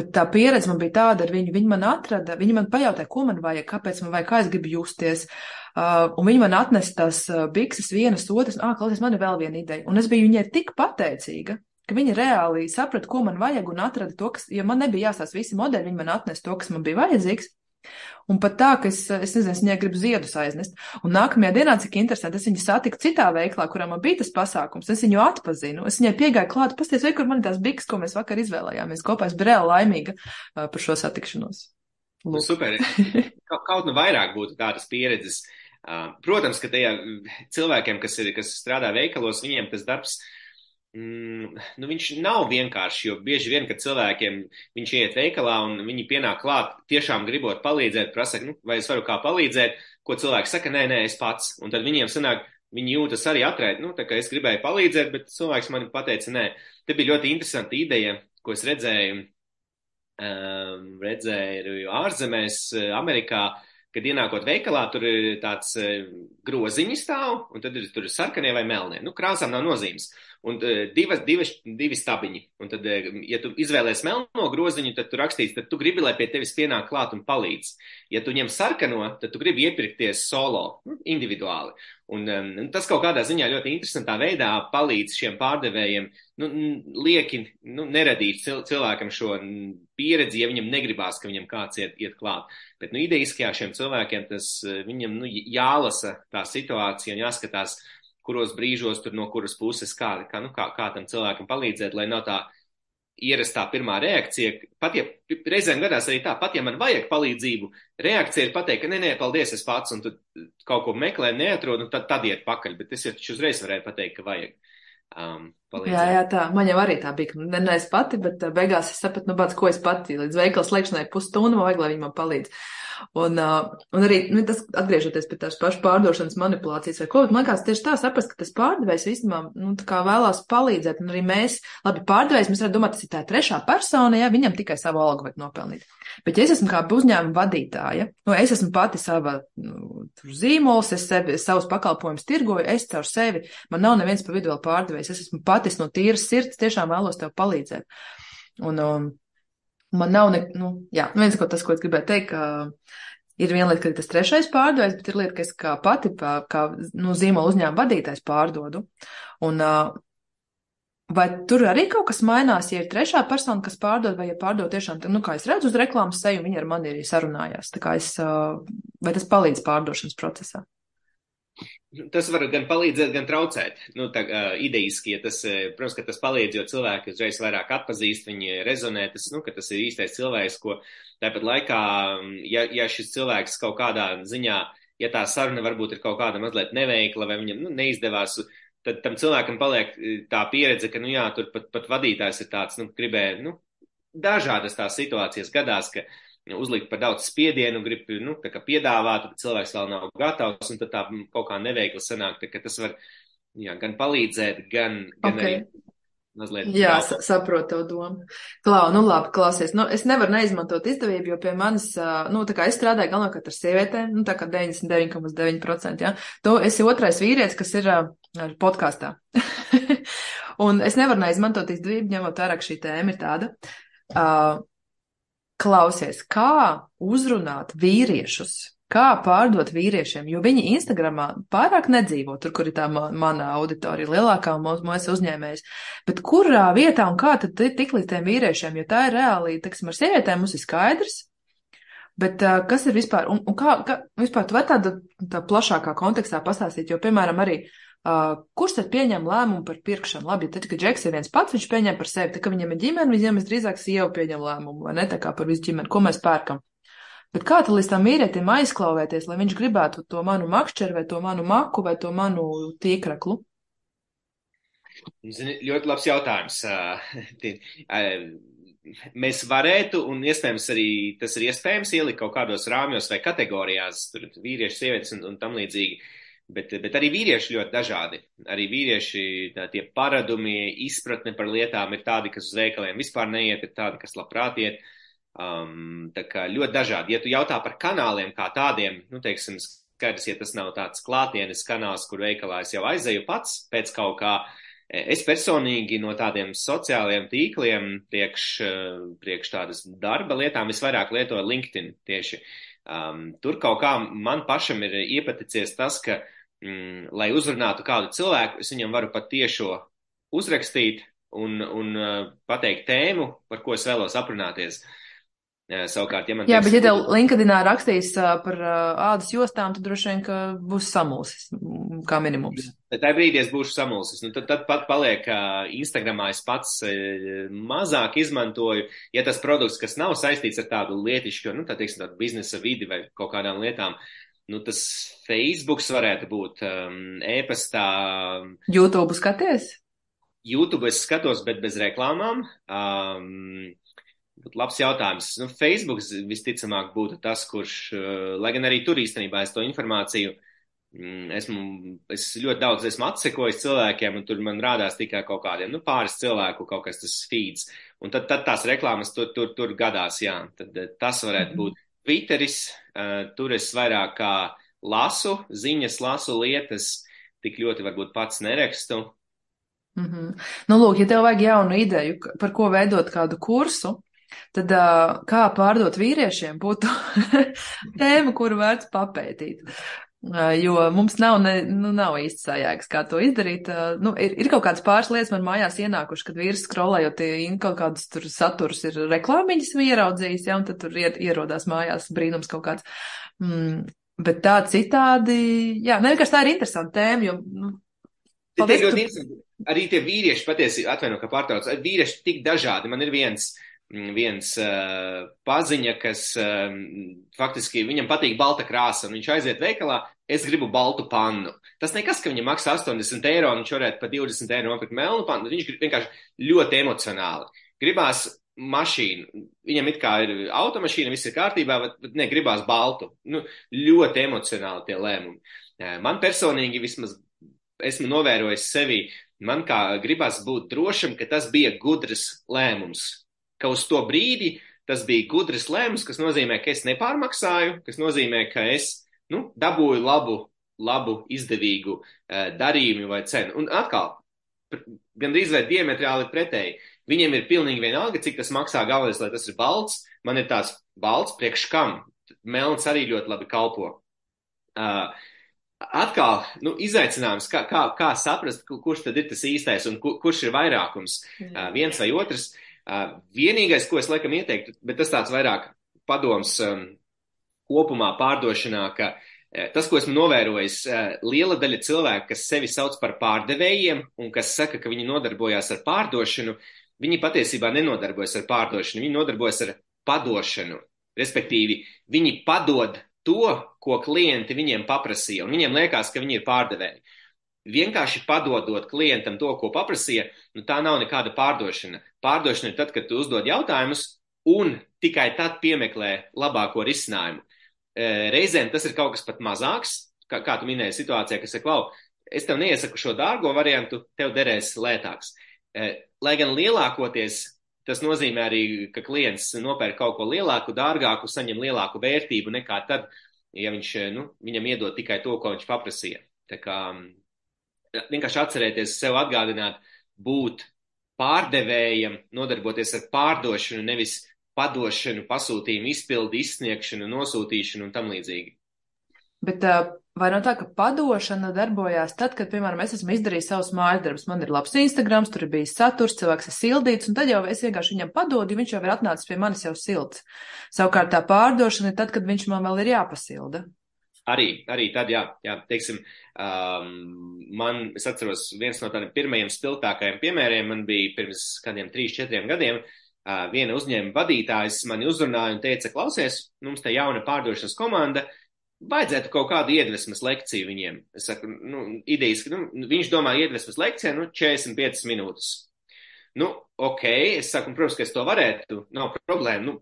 bet tā pieredze man bija tāda ar viņu. Viņi man atrada, viņi man pajautāja, ko man vajag, kāpēc man vajag, kā es gribu justies. Uh, un viņi man atnesa tās uh, bikses vienas otras, ah, klausies, man ir vēl viena ideja. Un es biju viņai tik pateicīga, ka viņi reāli saprata, ko man vajag un atrada to, kas, ja man nebija jāsās visi modeļi, viņi man atnesa to, kas man bija vajadzīgs. Un pat tā, ka es, es nezinu, es viņai gribu ziedus aiznest. Un nākamajā dienā, cik interesanti, es viņu satiku citā veiklā, kurā man bija tas pasākums. Es viņu atpazinu. Es viņai piegāju klāt, pasties, vai kur man ir tās biks, ko mēs vakar izvēlējāmies kopā. Es biju reāli laimīga uh, par šo satikšanos.
Lūk. Super. Kaut, nu vairāk būtu tādas pieredzes. Uh, protams, ka tajā cilvēkiem, kas, ir, kas strādā veikalos, viņiem tas darbs Mm, nu, viņš nav vienkārši, jo bieži vien, kad cilvēkiem viņš iet veikalā un viņi pienāk klāt, tiešām gribot palīdzēt, prasa, nu, vai es varu kā palīdzēt, ko cilvēks saka, nē, nē, es pats. Un tad viņiem sanāk, viņi jūtas arī atrēt, nu, tā kā es gribēju palīdzēt, bet cilvēks man pateica, nē. Te bija ļoti interesanta ideja, ko es redzēju, um, redzēju ārzemēs, Amerikā, kad ienākot veikalā, tur ir tāds groziņi stāv, un tad ir tur sarkanie vai melnie. Nu, krāsām nav nozīmes un uh, divas, divas, divi stabiņi. Un tad, uh, ja tu izvēlēsies melno groziņu, tad tu rakstīsi, tad tu gribi, lai pie tevis pienāk klāt un palīdz. Ja tu ņem sarkano, tad tu gribi iepirkties solo, nu, individuāli. Un um, tas kaut kādā ziņā ļoti interesantā veidā palīdz šiem pārdevējiem, nu, lieki, nu, neradīt cil cilvēkam šo pieredzi, ja viņam negribās, ka viņam kāds iet, iet klāt. Bet, nu, idejiskajā šiem cilvēkiem tas viņam, nu, jālasa tā situācija un jāskatās, kuros brīžos tur no kuras puses, kā, kā, nu, kā, kā tam cilvēkam palīdzēt, lai nav tā ierastā pirmā reakcija. Pat ja reizēm gadās arī tā, pat ja man vajag palīdzību, reakcija ir pateikt, ka nē, nē, paldies, es pats, un tu kaut ko meklē, neatrod, un tad, tad iet pakaļ, bet es jau uzreiz varēju pateikt, ka vajag. Um, palīdzēt.
jā, jā, tā. Man jau arī tā bija, ne, ne es pati, bet beigās es sapratu, nu, pats, ko es pati līdz veikala slēgšanai pusstundu vajag, lai viņi man palīdz. Un, uh, un arī nu, tas, atgriežoties pie tās pašas pārdošanas manipulācijas vai ko, man liekas, tieši tā saprast, ka tas pārdevējs īstenībā nu, vēlās palīdzēt. Un arī mēs, labi, pārdevējs, mēs varam domāt, tas ir tā trešā persona, ja viņam tikai savu algu vajag nopelnīt. Bet, ja es esmu kā uzņēmuma vadītāja, nu, es esmu pati sava nu, zīmols, es sevi, savus pakalpojumus tirgoju, es caur sevi, man nav neviens pa vidu vēl pārdevējs, es esmu patis no tīras sirds, tiešām vēlos tev palīdzēt. Un, um, Man nav, ne, nu, jā, nu, viens, ko tas, ko es gribēju teikt, ka ir viena lieta, ka tas trešais pārdevējs, bet ir lieta, ka es kā pati, kā, nu, zīmola uzņēmuma vadītājs pārdodu. Un, vai tur arī kaut kas mainās, ja ir trešā persona, kas pārdod, vai ja pārdod tiešām, nu, kā es redzu uz reklāmas seju, viņi ar mani arī sarunājās. Tā kā es, vai tas palīdz pārdošanas procesā?
Tas var gan palīdzēt, gan traucēt. Nu, tā, uh, idejiski, ja tas, protams, ka tas palīdz, jo cilvēki uzreiz vairāk atpazīst, viņi rezonē, tas, nu, ka tas ir īstais cilvēks, ko tāpat laikā, ja, ja šis cilvēks kaut kādā ziņā, ja tā saruna varbūt ir kaut kāda mazliet neveikla vai viņam nu, neizdevās, tad tam cilvēkam paliek tā pieredze, ka, nu jā, tur pat, pat vadītājs ir tāds, nu, gribēja, nu, dažādas tās situācijas gadās, ka, uh, uzlikt par daudz spiedienu, grib nu, piedāvāt, bet cilvēks vēl nav gatavs, un tad tā kaut kā neveikli sanāk, tā, ka tas var jā, gan palīdzēt, gan, gan
okay.
arī mazliet.
Jā, sa saprotu to domu. Klau, nu labi, klausies. Nu, es nevaru neizmantot izdevību, jo pie manis, nu, tā kā es strādāju galvenokārt ar sievietēm, nu, tā kā 99,9%, jā. Tu esi otrais vīrietis, kas ir ar podkāstā. Un es nevaru neizmantot izdevību, ņemot vērā, ka šī tēma ir tāda. Uh, klausies, kā uzrunāt vīriešus Kā pārdot vīriešiem, jo viņi Instagramā pārāk nedzīvo tur, kur ir tā mana auditorija, lielākā mūsu uzņēmējs. Bet kurā vietā un kā tad tik līdz tiem vīriešiem, jo tā ir reāli, teiksim, ar sievietēm mums ir skaidrs. Bet uh, kas ir vispār, un, un kā, kā vispār tu vari tāda tā plašākā kontekstā pastāstīt, jo, piemēram, arī Uh, kurš tad pieņem lēmumu par pirkšanu? Labi, tad, kad Džeks ir viens pats, viņš pieņem par sevi, tad, kad viņam ir ģimene, viņam visdrīzāk sieva pieņem lēmumu, vai ne, tā kā par visu ģimeni, ko mēs pērkam. Bet kā tad līdz tam vīrietim aizklauvēties, lai viņš gribētu to manu makšķeru, vai to manu maku, vai to manu tīkraklu?
Zini, ļoti labs jautājums. Mēs varētu, un iespējams arī tas ir iespējams ielikt kaut kādos rāmjos vai kategorijās, tur vīrieši, sievietes un, un tam līdzīgi. Bet, bet arī vīrieši ļoti dažādi. Arī vīrieši tā, tie paradumi, izpratne par lietām ir tādi, kas uz veikaliem vispār neiet, ir tādi, kas labprāt iet. Uh, Um, tā kā ļoti dažādi. Ja tu jautā par kanāliem kā tādiem, nu, teiksim, skaidrs, ja tas nav tāds klātienes kanāls, kur veikalā es jau aizēju pats pēc kaut kā. Es personīgi no tādiem sociālajiem tīkliem priekš, priekš tādas darba lietām visvairāk lietoju LinkedIn tieši. Um, tur kaut kā man pašam ir iepaticies tas, ka, mm, lai uzrunātu kādu cilvēku, es viņam varu pat tiešo uzrakstīt un, un uh, pateikt tēmu, par ko es vēlos aprunāties. Uh, Savukārt, ja man
Jā, teiks, bet ja tev LinkedInā rakstīs par ādas jostām, tad droši vien, ka būs samulsis, kā minimums.
Tajā brīdī es būšu samulsis. Nu, tad, tad pat paliek, Instagramā es pats mazāk izmantoju, ja tas produkts, kas nav saistīts ar tādu lietišķu, nu, tā teiksim, tādu biznesa vidi vai kaut kādām lietām, nu, tas Facebooks varētu būt um, e-pastā.
YouTube skaties?
YouTube es skatos, bet bez reklāmām. Um, Būtu labs jautājums. Nu, Facebook visticamāk būtu tas, kurš, eh, lai gan arī tur īstenībā es to informāciju mm, esmu, es ļoti daudz esmu atsekojis cilvēkiem, un tur man rādās tikai kaut kādiem, nu, pāris cilvēku kaut kas tas feeds. Un tad, tad tās reklāmas tur, tur, tur gadās, jā. Tad tas varētu būt Twitteris, uh, tur es vairāk kā lasu, ziņas lasu lietas, tik ļoti varbūt pats nerakstu.
Mm -hmm. Nu, lūk, ja tev vajag jaunu ideju, par ko veidot kādu kursu, Tad kā pārdot vīriešiem būtu tēma, kuru vērts papētīt. Jo mums nav, ne, nu, nav īsti sajēgas, kā to izdarīt. Nu, ir, ir kaut kādas pāris lietas man mājās ienākuši, kad vīrs skrolējot, kaut kādas tur saturs ir reklāmiņas ieraudzījis, ja, un tad tur ier, ierodās mājās brīnums kaut kāds. Mm, bet tā citādi, jā, ne vienkārši tā ir interesanta tēma, jo, nu,
paldies, tu... Arī tie vīrieši patiesi, atvaino, ka pārtrauc, vīrieši tik dažādi. Man ir viens uh, viens uh, paziņa, kas uh, faktiski viņam patīk balta krāsa, un viņš aiziet veikalā, es gribu baltu pannu. Tas nekas, ka viņam maksā 80 eiro, un viņš varētu par 20 eiro nopirkt melnu pannu, viņš vienkārši ļoti emocionāli. Gribās mašīnu, viņam it kā ir automašīna, viss ir kārtībā, bet, ne, gribās baltu. Nu, ļoti emocionāli tie lēmumi. Man personīgi vismaz esmu novērojis sevi, man kā gribās būt drošam, ka tas bija gudrs lēmums ka uz to brīdi tas bija gudrs lēmums, kas nozīmē, ka es nepārmaksāju, kas nozīmē, ka es nu, dabūju labu, labu izdevīgu uh, darījumu vai cenu. Un atkal, gandrīz vai diametrāli pretēji. Viņiem ir pilnīgi vienalga, cik tas maksā. Galvenais, lai tas ir balts. Man ir tāds balts, priekš kam. Melns arī ļoti labi kalpo. Uh, atkal, nu, izaicinājums, kā, kā, kā saprast, kurš tad ir tas īstais un kur, kurš ir vairākums. Uh, viens vai otrs. Uh, Vienīgais, ko es laikam ieteiktu, bet tas tāds vairāk padoms um, kopumā pārdošanā, ka tas, ko esmu novērojis, liela daļa cilvēku, kas sevi sauc par pārdevējiem un kas saka, ka viņi nodarbojās ar pārdošanu, viņi patiesībā nenodarbojas ar pārdošanu, viņi nodarbojas ar padošanu. Respektīvi, viņi padod to, ko klienti viņiem paprasīja, un viņiem liekas, ka viņi ir pārdevēji vienkārši padodot klientam to, ko paprasīja, nu tā nav nekāda pārdošana. Pārdošana ir tad, kad tu uzdod jautājumus un tikai tad piemeklē labāko risinājumu. E, reizēm tas ir kaut kas pat mazāks, kā, kā tu minēji situācijā, kas ir klau, es tev neiesaku šo dārgo variantu, tev derēs lētāks. lai gan lielākoties tas nozīmē arī, ka klients nopērk kaut ko lielāku, dārgāku, saņem lielāku vērtību nekā tad, ja viņš, nu, viņam iedod tikai to, ko viņš paprasīja. Tā kā vienkārši atcerēties sev atgādināt, būt pārdevējam, nodarboties ar pārdošanu, nevis padošanu, pasūtījumu izpildi, izsniegšanu, nosūtīšanu un tam līdzīgi.
Bet vai no tā, ka padošana darbojās tad, kad, piemēram, es esmu izdarījis savus mājas darbus, man ir labs Instagrams, tur ir bijis saturs, cilvēks ir sildīts, un tad jau es vienkārši viņam padodu, viņš jau ir atnācis pie manis jau silts. Savukārt tā pārdošana ir tad, kad viņš man vēl ir jāpasilda.
Arī, arī tad, jā, jā teiksim, um, man, es atceros, viens no tādiem pirmajiem spilgtākajiem piemēriem man bija pirms kādiem trīs, četriem gadiem. Uh, viena uzņēmuma vadītājs mani uzrunāja un teica, klausies, mums te jauna pārdošanas komanda, vajadzētu kaut kādu iedvesmas lekciju viņiem. Es saku, nu, idejas, ka nu, viņš domā iedvesmas lekcijā, nu, 45 minūtes. Nu, ok, es saku, protams, ka es to varētu, nav problēma, nu,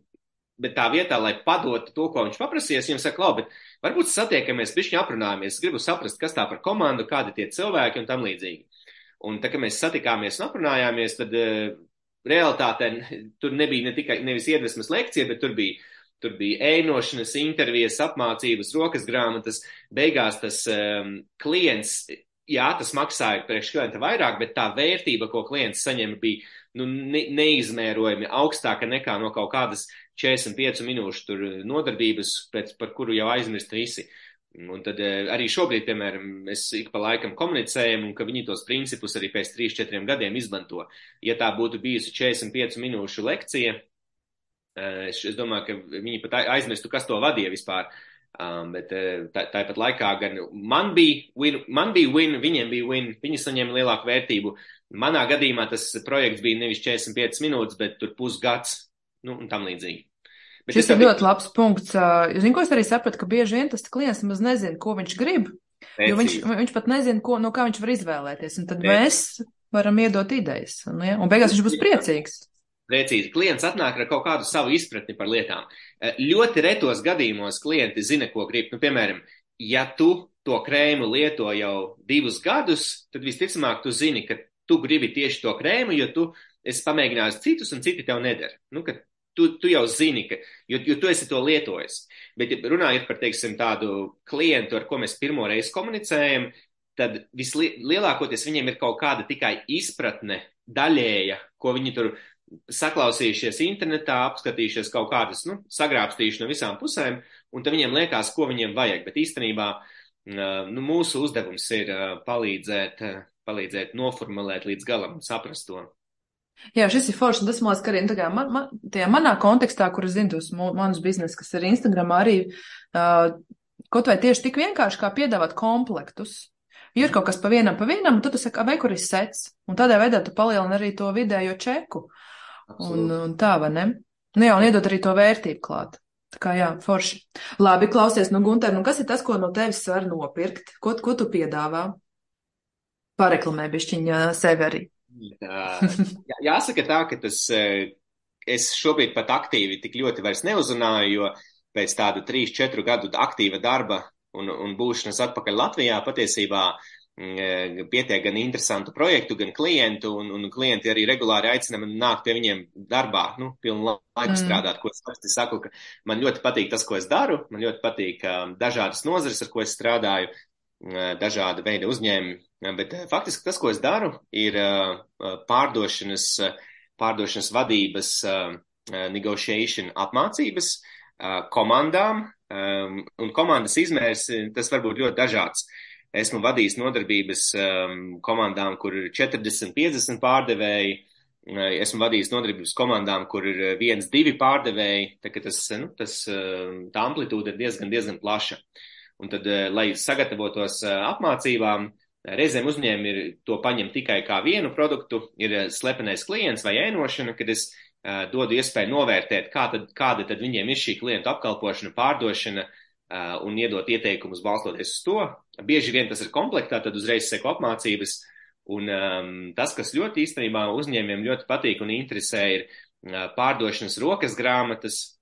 bet tā vietā, lai padotu to, ko viņš paprasīs, viņam saka, labi, bet varbūt satiekamies, bišķiņi aprunājamies, gribu saprast, kas tā par komandu, kādi tie cilvēki un tam līdzīgi. Un tā, kad mēs satikāmies un aprunājāmies, tad uh, realitātē tur nebija ne tikai nevis iedvesmas lekcija, bet tur bija Tur bija ēnošanas, intervijas, apmācības, rokas grāmatas. Beigās tas um, klients, jā, tas maksāja priekš klienta vairāk, bet tā vērtība, ko klients saņēma, bija nu, ne, neizmērojami augstāka nekā no kaut kādas 45 minūšu nodarbības, pēc, par kuru jau aizmirst visi. Un tad uh, arī šobrīd, piemēram, mēs ik pa laikam komunicējam, un ka viņi tos principus arī pēc 3-4 gadiem izmanto. Ja tā būtu bijusi 45 minūšu lekcija, Eh, es, es domāju, ka viņi pat aizmirstu, kas to vadīja vispār. Um, bet eh, tā, tāpat laikā gan man bija, win, man bija win, viņiem bija win, viņi saņēma lielāku vērtību. Manā gadījumā tas projekts bija nevis 45 minūtes, bet tur pusgads, nu, un tam līdzīgi.
Bet Šis ir ļoti labs punkts. Zinu, ko es arī sapratu, ka bieži vien tas klients maz nezina, ko viņš grib, Pēcīgi. jo viņš, viņš pat nezina, ko, no kā viņš var izvēlēties, un tad Pēcīgi. mēs varam iedot idejas, un, ja? un beigās viņš būs priecīgs.
Precīzi, klients atnāk ar kaut kādu savu izpratni par lietām. Ļoti retos gadījumos klienti zina, ko grib. Nu, piemēram, ja tu to krēmu lieto jau divus gadus, tad visticamāk tu zini, ka tu gribi tieši to krēmu, jo tu esi pamēģinājis citus un citi tev nedara. Nu, tu, tu jau zini, ka, jo, jo tu esi to lietojis. Bet runājot par, teiksim, tādu klientu, ar ko mēs pirmo reizi komunicējam, tad vislielākoties viņiem ir kaut kāda tikai izpratne daļēja, ko viņi tur saklausījušies internetā, apskatījušies kaut kādas, nu, sagrābstījuši no visām pusēm, un tad viņiem liekas, ko viņiem vajag. Bet īstenībā nu, mūsu uzdevums ir palīdzēt, palīdzēt noformulēt līdz galam un saprast to.
Jā, šis ir foršs, un tas man liekas, ka arī nu, man, man, tajā manā kontekstā, kur es zinu tos manus biznesus, kas ir Instagram, arī uh, kaut vai tieši tik vienkārši kā piedāvāt komplektus. Jo ir kaut kas pa vienam, pa vienam, un tad tu saki, vai kur ir sets, un tādā veidā tu palielini arī to vidējo čeku. Uh, Un, un tā, vai ne? Nu jā, un iedot arī to vērtību klāt. Tā kā jā, forši. Labi, klausies, nu, Gunter, nu kas ir tas, ko no tevis var nopirkt? Ko, ko tu piedāvā? Pareklamē bišķiņa sevi arī.
Jā, jāsaka tā, ka tas, es šobrīd pat aktīvi tik ļoti vairs neuzrunāju, jo pēc tādu 3-4 gadu aktīva darba un, un būšanas atpakaļ Latvijā patiesībā Mm, pietiek gan interesantu projektu, gan klientu, un, un klienti arī regulāri aicina man nākt pie viņiem darbā, nu, pilnu laiku mm. strādāt, ko es parasti saku, ka man ļoti patīk tas, ko es daru, man ļoti patīk uh, dažādas nozares, ar ko es strādāju, dažāda veida uzņēmumi, bet uh, faktiski tas, ko es daru, ir pārdošanas, pārdošanas vadības negotiation apmācības komandām, un komandas izmērs, tas var būt ļoti dažāds. Esmu vadījis nodarbības komandām, kur ir 40, 50 pārdevēji. Uh, esmu vadījis nodarbības komandām, kur ir uh, viens, divi pārdevēji. Tā, tas, nu, tas, tā amplitūda ir diezgan, diezgan plaša. Un tad, uh, lai sagatavotos apmācībām, reizēm uzņēmumi ir to paņem tikai kā vienu produktu, ir slepenais klients vai ēnošana, kad es dodu iespēju novērtēt, kā tad, kāda tad viņiem ir šī klientu apkalpošana, pārdošana, un iedot ieteikumus balstoties uz to. Bieži vien tas ir komplektā, tad uzreiz seko apmācības. Un um, tas, kas ļoti īstenībā uzņēmiem ļoti patīk un interesē, ir pārdošanas rokas grāmatas,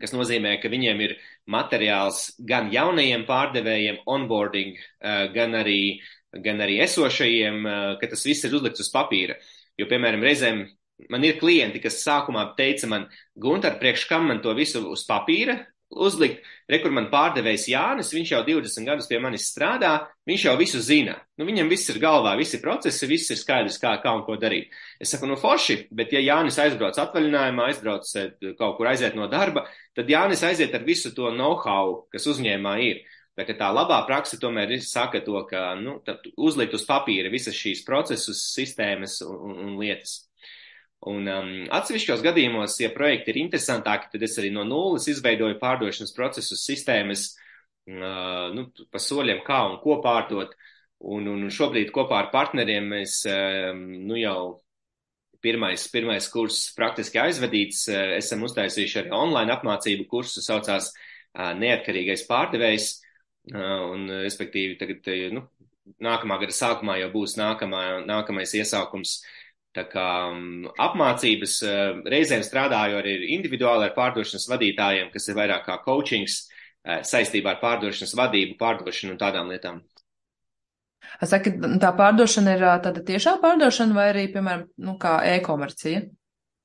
kas nozīmē, ka viņiem ir materiāls gan jaunajiem pārdevējiem, onboarding, uh, gan arī, gan arī esošajiem, uh, ka tas viss ir uzlikts uz papīra. Jo, piemēram, reizēm man ir klienti, kas sākumā teica man, Gunter, priekš kam man to visu uz papīra uzlikt, re, kur man pārdevējs Jānis, viņš jau 20 gadus pie manis strādā, viņš jau visu zina. Nu, viņam viss ir galvā, visi procesi, viss ir skaidrs, kā, kā un ko darīt. Es saku, nu, forši, bet ja Jānis aizbrauc atvaļinājumā, aizbrauc eh, kaut kur aiziet no darba, tad Jānis aiziet ar visu to know-how, kas uzņēmā ir. Tā, tā labā praksa tomēr ir saka to, ka nu, uzlikt uz papīra visas šīs procesus, sistēmas un, un lietas. Un um, atsevišķos gadījumos, ja projekti ir interesantāki, tad es arī no nulles izveidoju pārdošanas procesus, sistēmas, uh, nu, pa soļiem, kā un ko pārdot. Un, un šobrīd kopā ar partneriem mēs, um, nu jau pirmais, pirmais kurs praktiski aizvadīts, uh, esam uztaisījuši arī online apmācību kursu, saucās uh, Neatkarīgais pārdevējs. Uh, un, respektīvi, tagad, nu, nākamā gada sākumā jau būs nākamā, nākamais iesaukums Tā kā um, apmācības uh, reizēm strādāju arī individuāli ar pārdošanas vadītājiem, kas ir vairāk kā coachings uh, saistībā ar pārdošanas vadību, pārdošanu un tādām lietām.
Saka, tā pārdošana ir tāda tiešā pārdošana vai arī, piemēram, nu, kā e-komercija?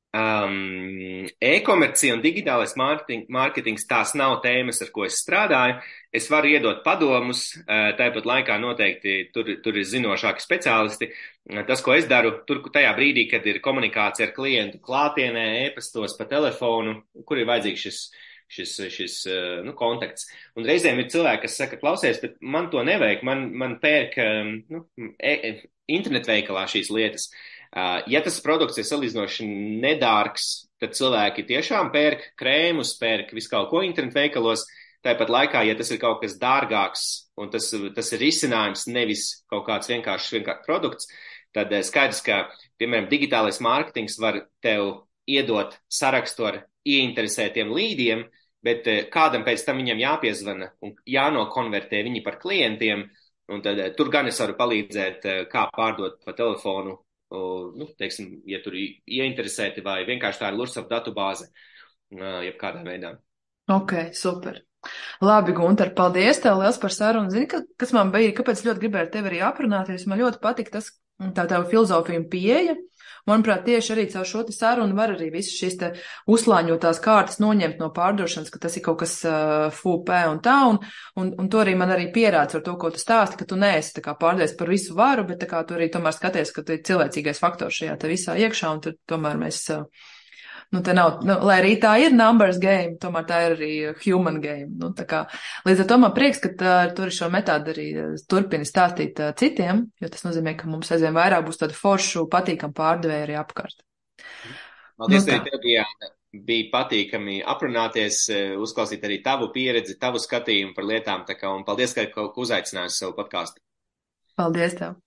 Um, e-komercija un digitālais mārketing, mārketings tās nav tēmas, ar ko es strādāju. Es varu iedot padomus, uh, tāpat laikā noteikti tur, tur ir zinošāki speciālisti. Uh, tas, ko es daru, tur tajā brīdī, kad ir komunikācija ar klientu klātienē, e-pastos, pa telefonu, kur ir vajadzīgs šis, šis, šis uh, nu, kontakts. Un reizēm ir cilvēki, kas saka, klausies, bet man to nevajag, man, man pērk um, nu, e, e internetveikalā šīs lietas. Uh, Ja tas produkts ir salīdzinoši nedārgs, tad cilvēki tiešām pērk krēmus, pērk visu kaut ko internetu veikalos. Tāpat laikā, ja tas ir kaut kas dārgāks un tas, tas ir risinājums, nevis kaut kāds vienkāršs vienkārši produkts, tad skaidrs, ka, piemēram, digitālais mārketings var tev iedot sarakstu ar ieinteresētiem līdiem, bet kādam pēc tam viņam jāpiezvana un jānokonvertē viņi par klientiem, un tad tur gan es varu palīdzēt, kā pārdot pa telefonu nu, teiksim, ja tur ieinteresēti vai vienkārši tā ir Lursaf datubāze, jebkādā veidā.
Ok, super. Labi, Gunter, paldies tev liels par sarunu. Zini, ka, kas man bija, kāpēc ļoti gribēju tevi arī aprunāties? Man ļoti patika tas, tā tava filozofija un pieeja. Manuprāt, tieši arī caur šo sarunu var arī visas šīs uzslāņotās kārtas noņemt no pārdošanas, ka tas ir kaut kas uh, fūpē un tā, un, un, un to arī man arī pierāds ar to, ko tu stāsti, ka tu neesi pārdējis par visu varu, bet tu arī tomēr skaties, ka tu ir cilvēcīgais faktors šajā visā iekšā, un tad tomēr mēs. Uh, nu, tā nav, nu, lai arī tā ir numbers game, tomēr tā ir arī human game. Nu, kā, līdz ar to man prieks, ka tā, tur šo metādu arī turpini stāstīt uh, citiem, jo tas nozīmē, ka mums aizvien vairāk būs tādu foršu, patīkamu pārdevēju arī apkārt.
Paldies, nu, tev, Diana. Bija patīkami aprunāties, uzklausīt arī tavu pieredzi, tavu skatījumu par lietām, tā kā, un paldies, ka uzaicinājusi savu podkāstu.
Paldies tev!